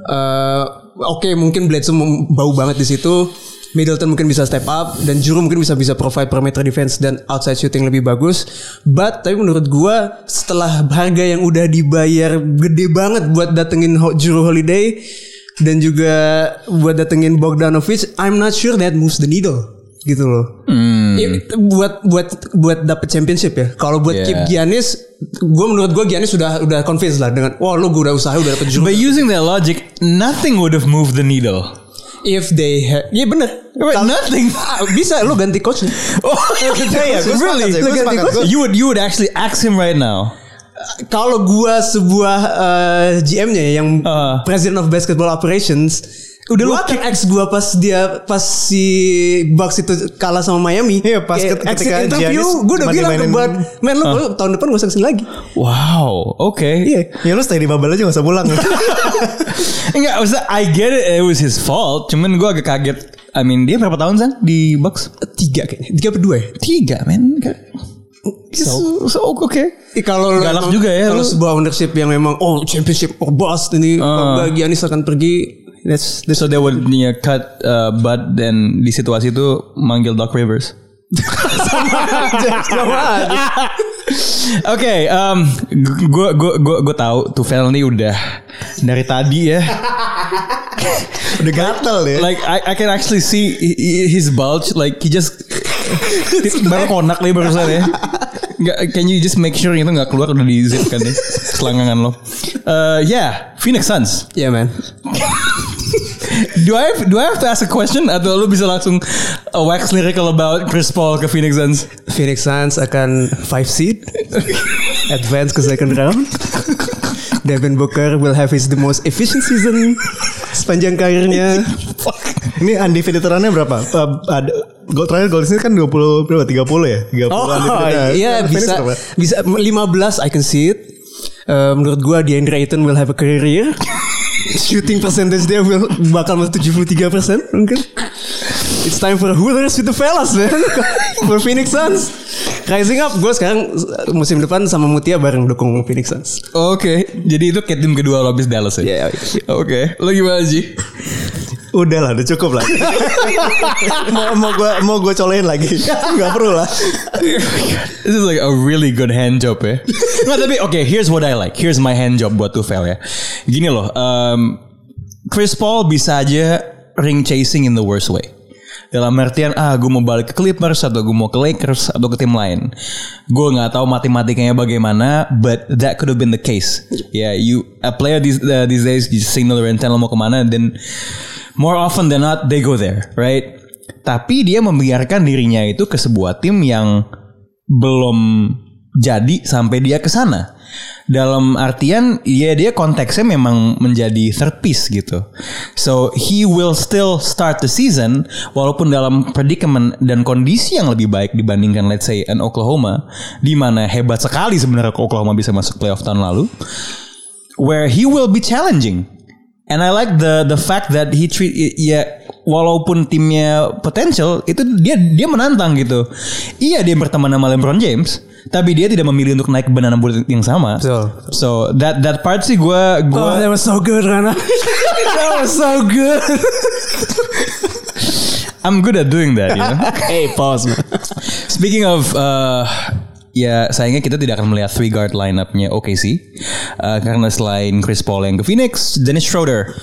Eh, Oke mungkin Bledsoe bau banget di situ. Middleton mungkin bisa step up dan Juru mungkin bisa bisa provide perimeter defense dan outside shooting lebih bagus. But tapi menurut gua setelah harga yang udah dibayar gede banget buat datengin Juru Holiday dan juga buat datengin Bogdanovic, I'm not sure that moves the needle gitu loh. I- buat buat buat dapet championship ya. Kalau buat Yeah. keep Giannis, gue menurut gue Giannis sudah udah convinced lah dengan, wah lu gue udah usaha udah dapet Juru. But using that logic, nothing would have moved the needle. If they had, iya bener. Wait, nothing. (laughs) Ah, bisa lu ganti coach. (laughs) Oh, iya, gua sepakat really? sih, Lu ganti coach? You would you would actually ask him right now. Kalau gua sebuah eh, GM-nya ya, yang Ah. President of Basketball Operations, udah lu kan ex gua pas dia pas si Bucks itu kalah sama Miami. Iya, pas Kayak ketika exit interview, Giannis gue udah bilang ke buat, men lu, lu tahun depan gak usah ke sini lagi. Wow. Okay. Iya. ya lu stay di bubble aja gak usah pulang (laughs) Enggak, maksudnya I get it, it was his fault. Cuman gue agak kaget. I mean, dia berapa tahun san di Bucks? Tiga kayaknya, tiga apa dua ya? Tiga, men. So, so okay. Eh, kalau Galak juga ya, Kalau sebuah ownership yang memang oh championship or bust ini kalau nggak Giannis akan pergi. That's, that's So they would yeah, cut uh, Bud dan di situasi itu manggil Doc Rivers. (laughs) Oke, um, gue gue gue gue tahu Tufel nih udah dari tadi ya. udah gatel ya Like I, I can actually see hi- hi- his bulge. Like he just (laughs) baru konak nih barusan ya. Nggak, can you just make sure itu nggak keluar udah di zip kan deh selangkangan lo. Uh, yeah, Phoenix Suns. yeah man. Do I have, do I have to ask a question atau lu bisa langsung uh, wax lyrical about Chris Paul ke Phoenix Suns? Phoenix Suns akan 5 seed advance ke second round. Devin Booker will have his the most efficient season sepanjang karirnya. ini undefeated run-nya berapa Uh, ada gol terakhir gol sini kan 20 berapa 30 ya 30 Oh undefeated. iya Phoenix bisa berapa? bisa 15 I can see it. Eh, menurut gua DeAndre Ayton will have a career year. Shooting percentage dia bakal masuk 73% mungkin. It's time for Hooters with the fellas man. (laughs) for Phoenix Suns. Rising up gue sekarang eh, musim depan sama Mutia bareng dukung Phoenix Suns. Oke, jadi itu kayak tim kedua lo abis Dallas ya? Iya, Oke, lo gimana sih? Udah lah udah cukup lah (laughs) mau mau gue mau gue colehin lagi (laughs) nggak perlu lah This is like a really good hand job ya. Nggak tapi oke, here's what I like. Here's my hand job buat Tufel ya. Gini loh, um, Chris Paul bisa aja ring chasing in the worst way. Dalam artian ah gue mau balik ke Clippers atau gue mau ke Lakers atau ke tim lain. Gue nggak tahu matematikanya bagaimana, but that could have been the case. Yeah, you a player these uh, these days you signal intent lo mau ke mana, then more often than not they go there, right? Tapi dia membiarkan dirinya itu ke sebuah tim yang belum jadi sampai dia ke sana. Dalam artian ya dia konteksnya memang menjadi third piece gitu. So he will still start the season walaupun dalam predicament dan kondisi yang lebih baik dibandingkan let's say an Oklahoma di mana hebat sekali sebenarnya Oklahoma bisa masuk playoff tahun lalu where he will be challenging. And I like the the fact that he treat ya walaupun timnya potential itu dia dia menantang gitu. Iya dia berteman sama LeBron James, tapi dia tidak memilih untuk naik ke banana boat yang sama. Betul. So that that part sih gue Oh, gue that was so good, Rana. (laughs) that was so good. (laughs) I'm good at doing that, you know. (laughs) hey, pause. man. Speaking of uh, ya sayangnya kita tidak akan melihat three guard lineup-nya OKC Uh, karena selain Chris Paul yang ke Phoenix, Dennis Schroeder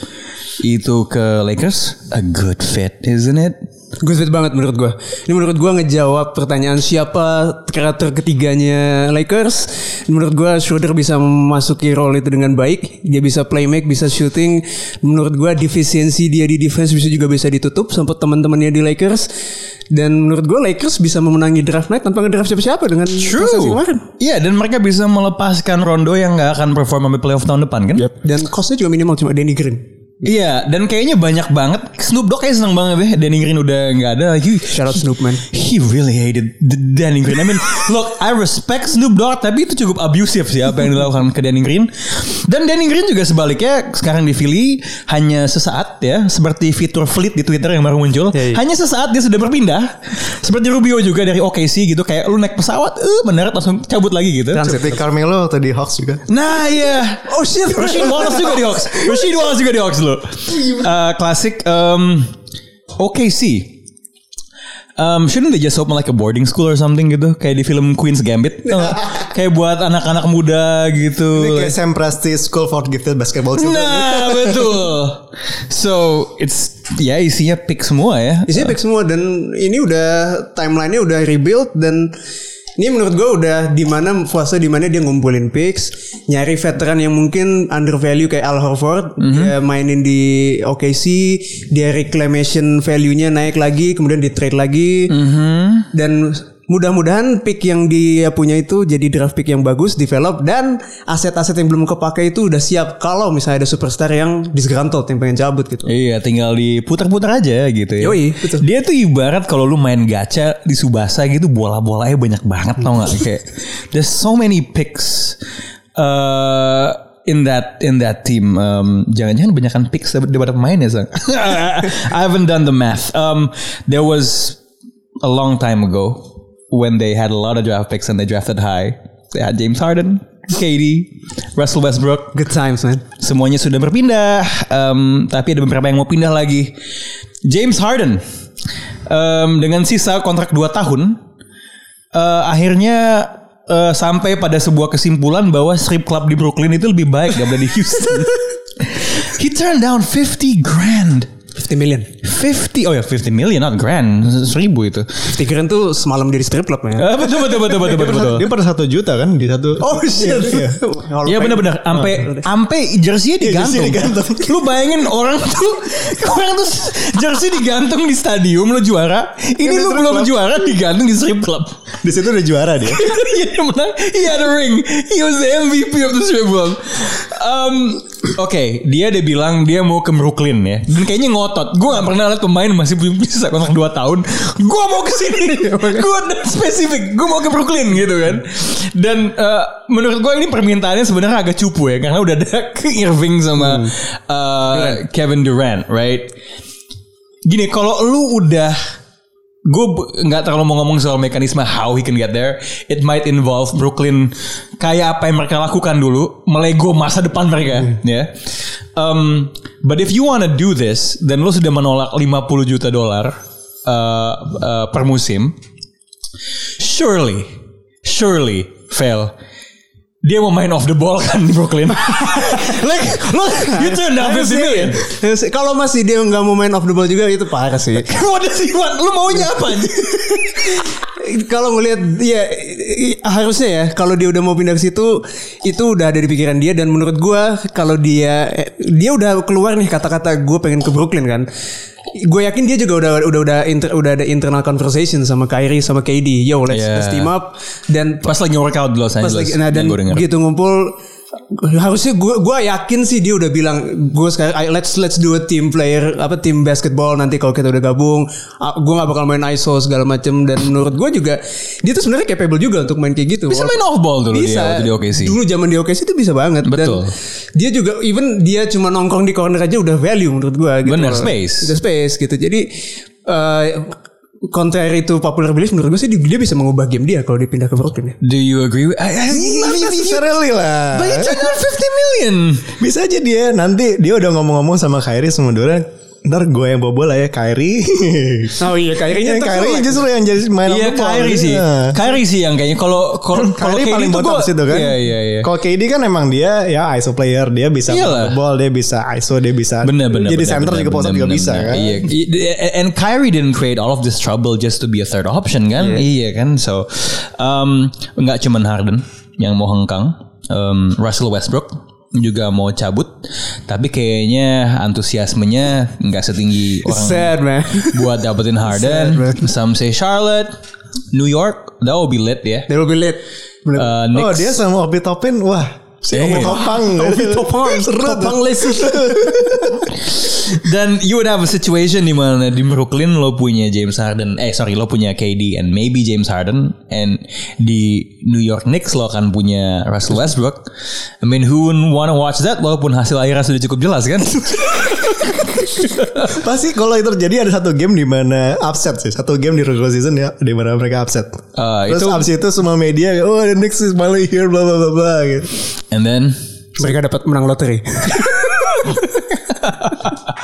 itu ke Lakers, a good fit, isn't it? Good fit banget menurut gue. Ini menurut gue ngejawab pertanyaan siapa kreator ketiganya Lakers. Menurut gue Schroeder bisa memasuki role itu dengan baik. Dia bisa playmake, bisa shooting. Menurut gue defisiensi dia di defense bisa juga bisa ditutup sama teman-temannya di Lakers. Dan menurut gue Lakers bisa memenangi draft night tanpa ngedraft siapa-siapa dengan prestasi kemarin. Iya dan mereka bisa melepaskan Rondo yang nggak akan perform sampai playoff tahun depan kan? Dan costnya juga minimal cuma Danny Green. Iya dan kayaknya banyak banget Snoop Dogg kayak seneng banget deh Danny Green udah nggak ada lagi. Shout out Snoop man. He really hated the Danny Green. I mean, (laughs) look, I respect Snoop Dogg, tapi itu cukup abusive sih apa yang dilakukan ke Danny Green. Dan Danny Green juga sebaliknya sekarang di Philly hanya sesaat ya, seperti fitur fleet di Twitter yang baru muncul. iya. Hanya sesaat dia sudah berpindah. Seperti Rubio juga dari OKC gitu, kayak lu naik pesawat, eh mendarat langsung cabut lagi gitu. Seperti Carmelo waktu di Hawks juga. Nah iya. Oh shit. Rashid Wallace juga di Hawks. (laughs) Rashid Wallace juga di Hawks lo. Uh, klasik um, OKC. Um, shouldn't they just open like a boarding school or something gitu Kayak di film Queen's Gambit? (laughs) Kayak buat anak-anak muda gitu Ini kayak Sam Presti School for Gifted Basketball Children. Nah (laughs) betul So it's Ya isinya pick semua ya Isinya back semua dan ini udah timelinenya udah rebuild dan ini menurut gue udah di mana fase di mana dia ngumpulin picks, nyari veteran yang mungkin undervalue kayak Al Horford, dia mainin di OKC, dia reclamation value-nya naik lagi, kemudian di trade lagi, dan mudah-mudahan pick yang dia punya itu jadi draft pick yang bagus, develop dan aset-aset yang belum kepake itu udah siap kalau misalnya ada superstar yang disgruntled yang pengen cabut gitu. Iya tinggal diputar-putar aja gitu ya. Yoi, betul. Dia tuh ibarat kalau lu main gacha di Subasa gitu Bola-bolanya banyak banget tau gak Kayak There's so many picks uh, In that in that team. Um, Jangan-jangan banyakan picks daripada pemain ya Sang? (laughs) I haven't done the math. Um, There was A long time ago When they had a lot of draft picks And they drafted high They had James Harden KD Russell Westbrook Good times man. semuanya sudah berpindah, em, tapi ada beberapa yang mau pindah lagi. James Harden em, dengan sisa kontrak 2 tahun, eh, akhirnya eh, sampai pada sebuah kesimpulan bahwa strip club di Brooklyn itu lebih baik daripada di Houston. (laughs) He turned down 50 grand. 50 million. 50 oh ya 50 million not grand seribu itu Pikiran tuh semalam dari strip club ya. Eh, betul betul betul betul betul betul Dia pada satu juta kan di satu. Oh shit. Iya. Iya benar-benar sampai sampai jersey digantung. jersey digantung. (laughs) Lu bayangin orang tuh orang tuh jersey digantung di stadium lu juara. Ini Di lu belum club. juara digantung di strip club. Di situ udah juara dia. (laughs) Iya dia menang. He had a ring. He was the MVP of the strip club. Um, Oke, dia dia bilang dia mau ke Brooklyn ya. Dan kayaknya ngotot. Gue gak pernah lihat pemain masih belum bisa kontrak 2 tahun. Gue mau ke sini. (laughs) gue spesifik. Gue mau ke Brooklyn gitu kan. Dan eh, menurut gue ini permintaannya sebenarnya agak cupu ya. Karena udah ada (laughs) ke Irving sama eh, Kevin Durant, right? Gini, kalau lu udah gue nggak terlalu mau ngomong soal mekanisme how he can get there. It might involve Brooklyn kayak apa yang mereka lakukan dulu, melego masa depan mereka, ya. Um, but if you wanna do this, dan lo sudah menolak 50 juta dolar uh, uh, per musim, surely, surely, fail. Dia mau main off the ball kan di Brooklyn. (laughs) like, lo, you turn down 50 million. Kalau masih dia nggak mau main off the ball juga itu parah sih. (laughs) What does he want? Lu maunya apa? (laughs) kalau ngelihat ya harusnya ya kalau dia udah mau pindah ke situ itu udah ada di pikiran dia dan menurut gua kalau dia eh, dia udah keluar nih kata-kata gue pengen ke Brooklyn kan gue yakin dia juga udah udah udah inter- udah ada internal conversation sama Kyrie sama KD yo let's, Yeah. let's team up dan Pas lagi workout di Los pas Angeles. lagi nah dan gitu ngumpul harusnya gue gue yakin sih dia udah bilang gue sekarang let's let's do a team player apa tim basketball nanti kalau kita udah gabung. Gue nggak bakal main ISO segala macem. Dan menurut gue juga dia tuh sebenarnya capable juga untuk main kayak gitu. Bisa main off ball dulu bisa. dia waktu di OKC. dulu zaman di OKC itu bisa banget. Betul. dan dia juga even dia cuma nongkrong di corner aja udah value menurut gue gitu. Bener, space. Udah space gitu. Jadi eh Contrary itu popular belief menurut gue sih dia bisa mengubah game dia kalau dia pindah ke Brooklyn ya. Do you agree with I, I, Not necessarily lah. But down 50 million. Bisa aja dia nanti dia udah ngomong-ngomong sama Kyrie Durant ntar gue yang bawa bola ya Kyrie. (laughs) Oh iya, Kyrie-nya Kyrie justru yang jadi main Iya. Kyrie sih. Iya. Kyrie sih yang kayaknya kalau kalau kalau Kyrie paling tuh bottom situ kan. Iya iya iya. Kalau KD kan emang dia ya ISO player, dia bisa ball, dia bisa ISO, dia bisa Bener bener. jadi bener, center bener, juga post bener, juga bisa kan. Iya. And Kyrie didn't create all of this trouble just to be a third option kan? Iya kan. So um, nggak cuman Harden yang mau hengkang, um, Russell Westbrook juga mau cabut, tapi kayaknya antusiasmenya nggak setinggi orang Sad man. buat dapetin Harden. Some say Charlotte, New York, that will be lit ya. They will be late. Bener. Uh, Oh dia sama Obi Topin, wah. Si Obi Topang. Obi Topang, Topang list. Dan you would have a situation di mana di Brooklyn lo punya James Harden, eh sorry lo punya KD and maybe James Harden, and di New York Knicks lo akan punya Russell Westbrook. I mean who wouldn't wanna watch that walaupun hasil akhirnya sudah cukup jelas kan? (laughs) Pasti kalau itu terjadi ada satu game di mana upset sih. Satu game di regular season ya di mana mereka upset. Uh, Terus itu- abis itu semua media oh the Knicks is finally here bla bla bla bla gitu. And then Mereka dapat menang lotre. (laughs)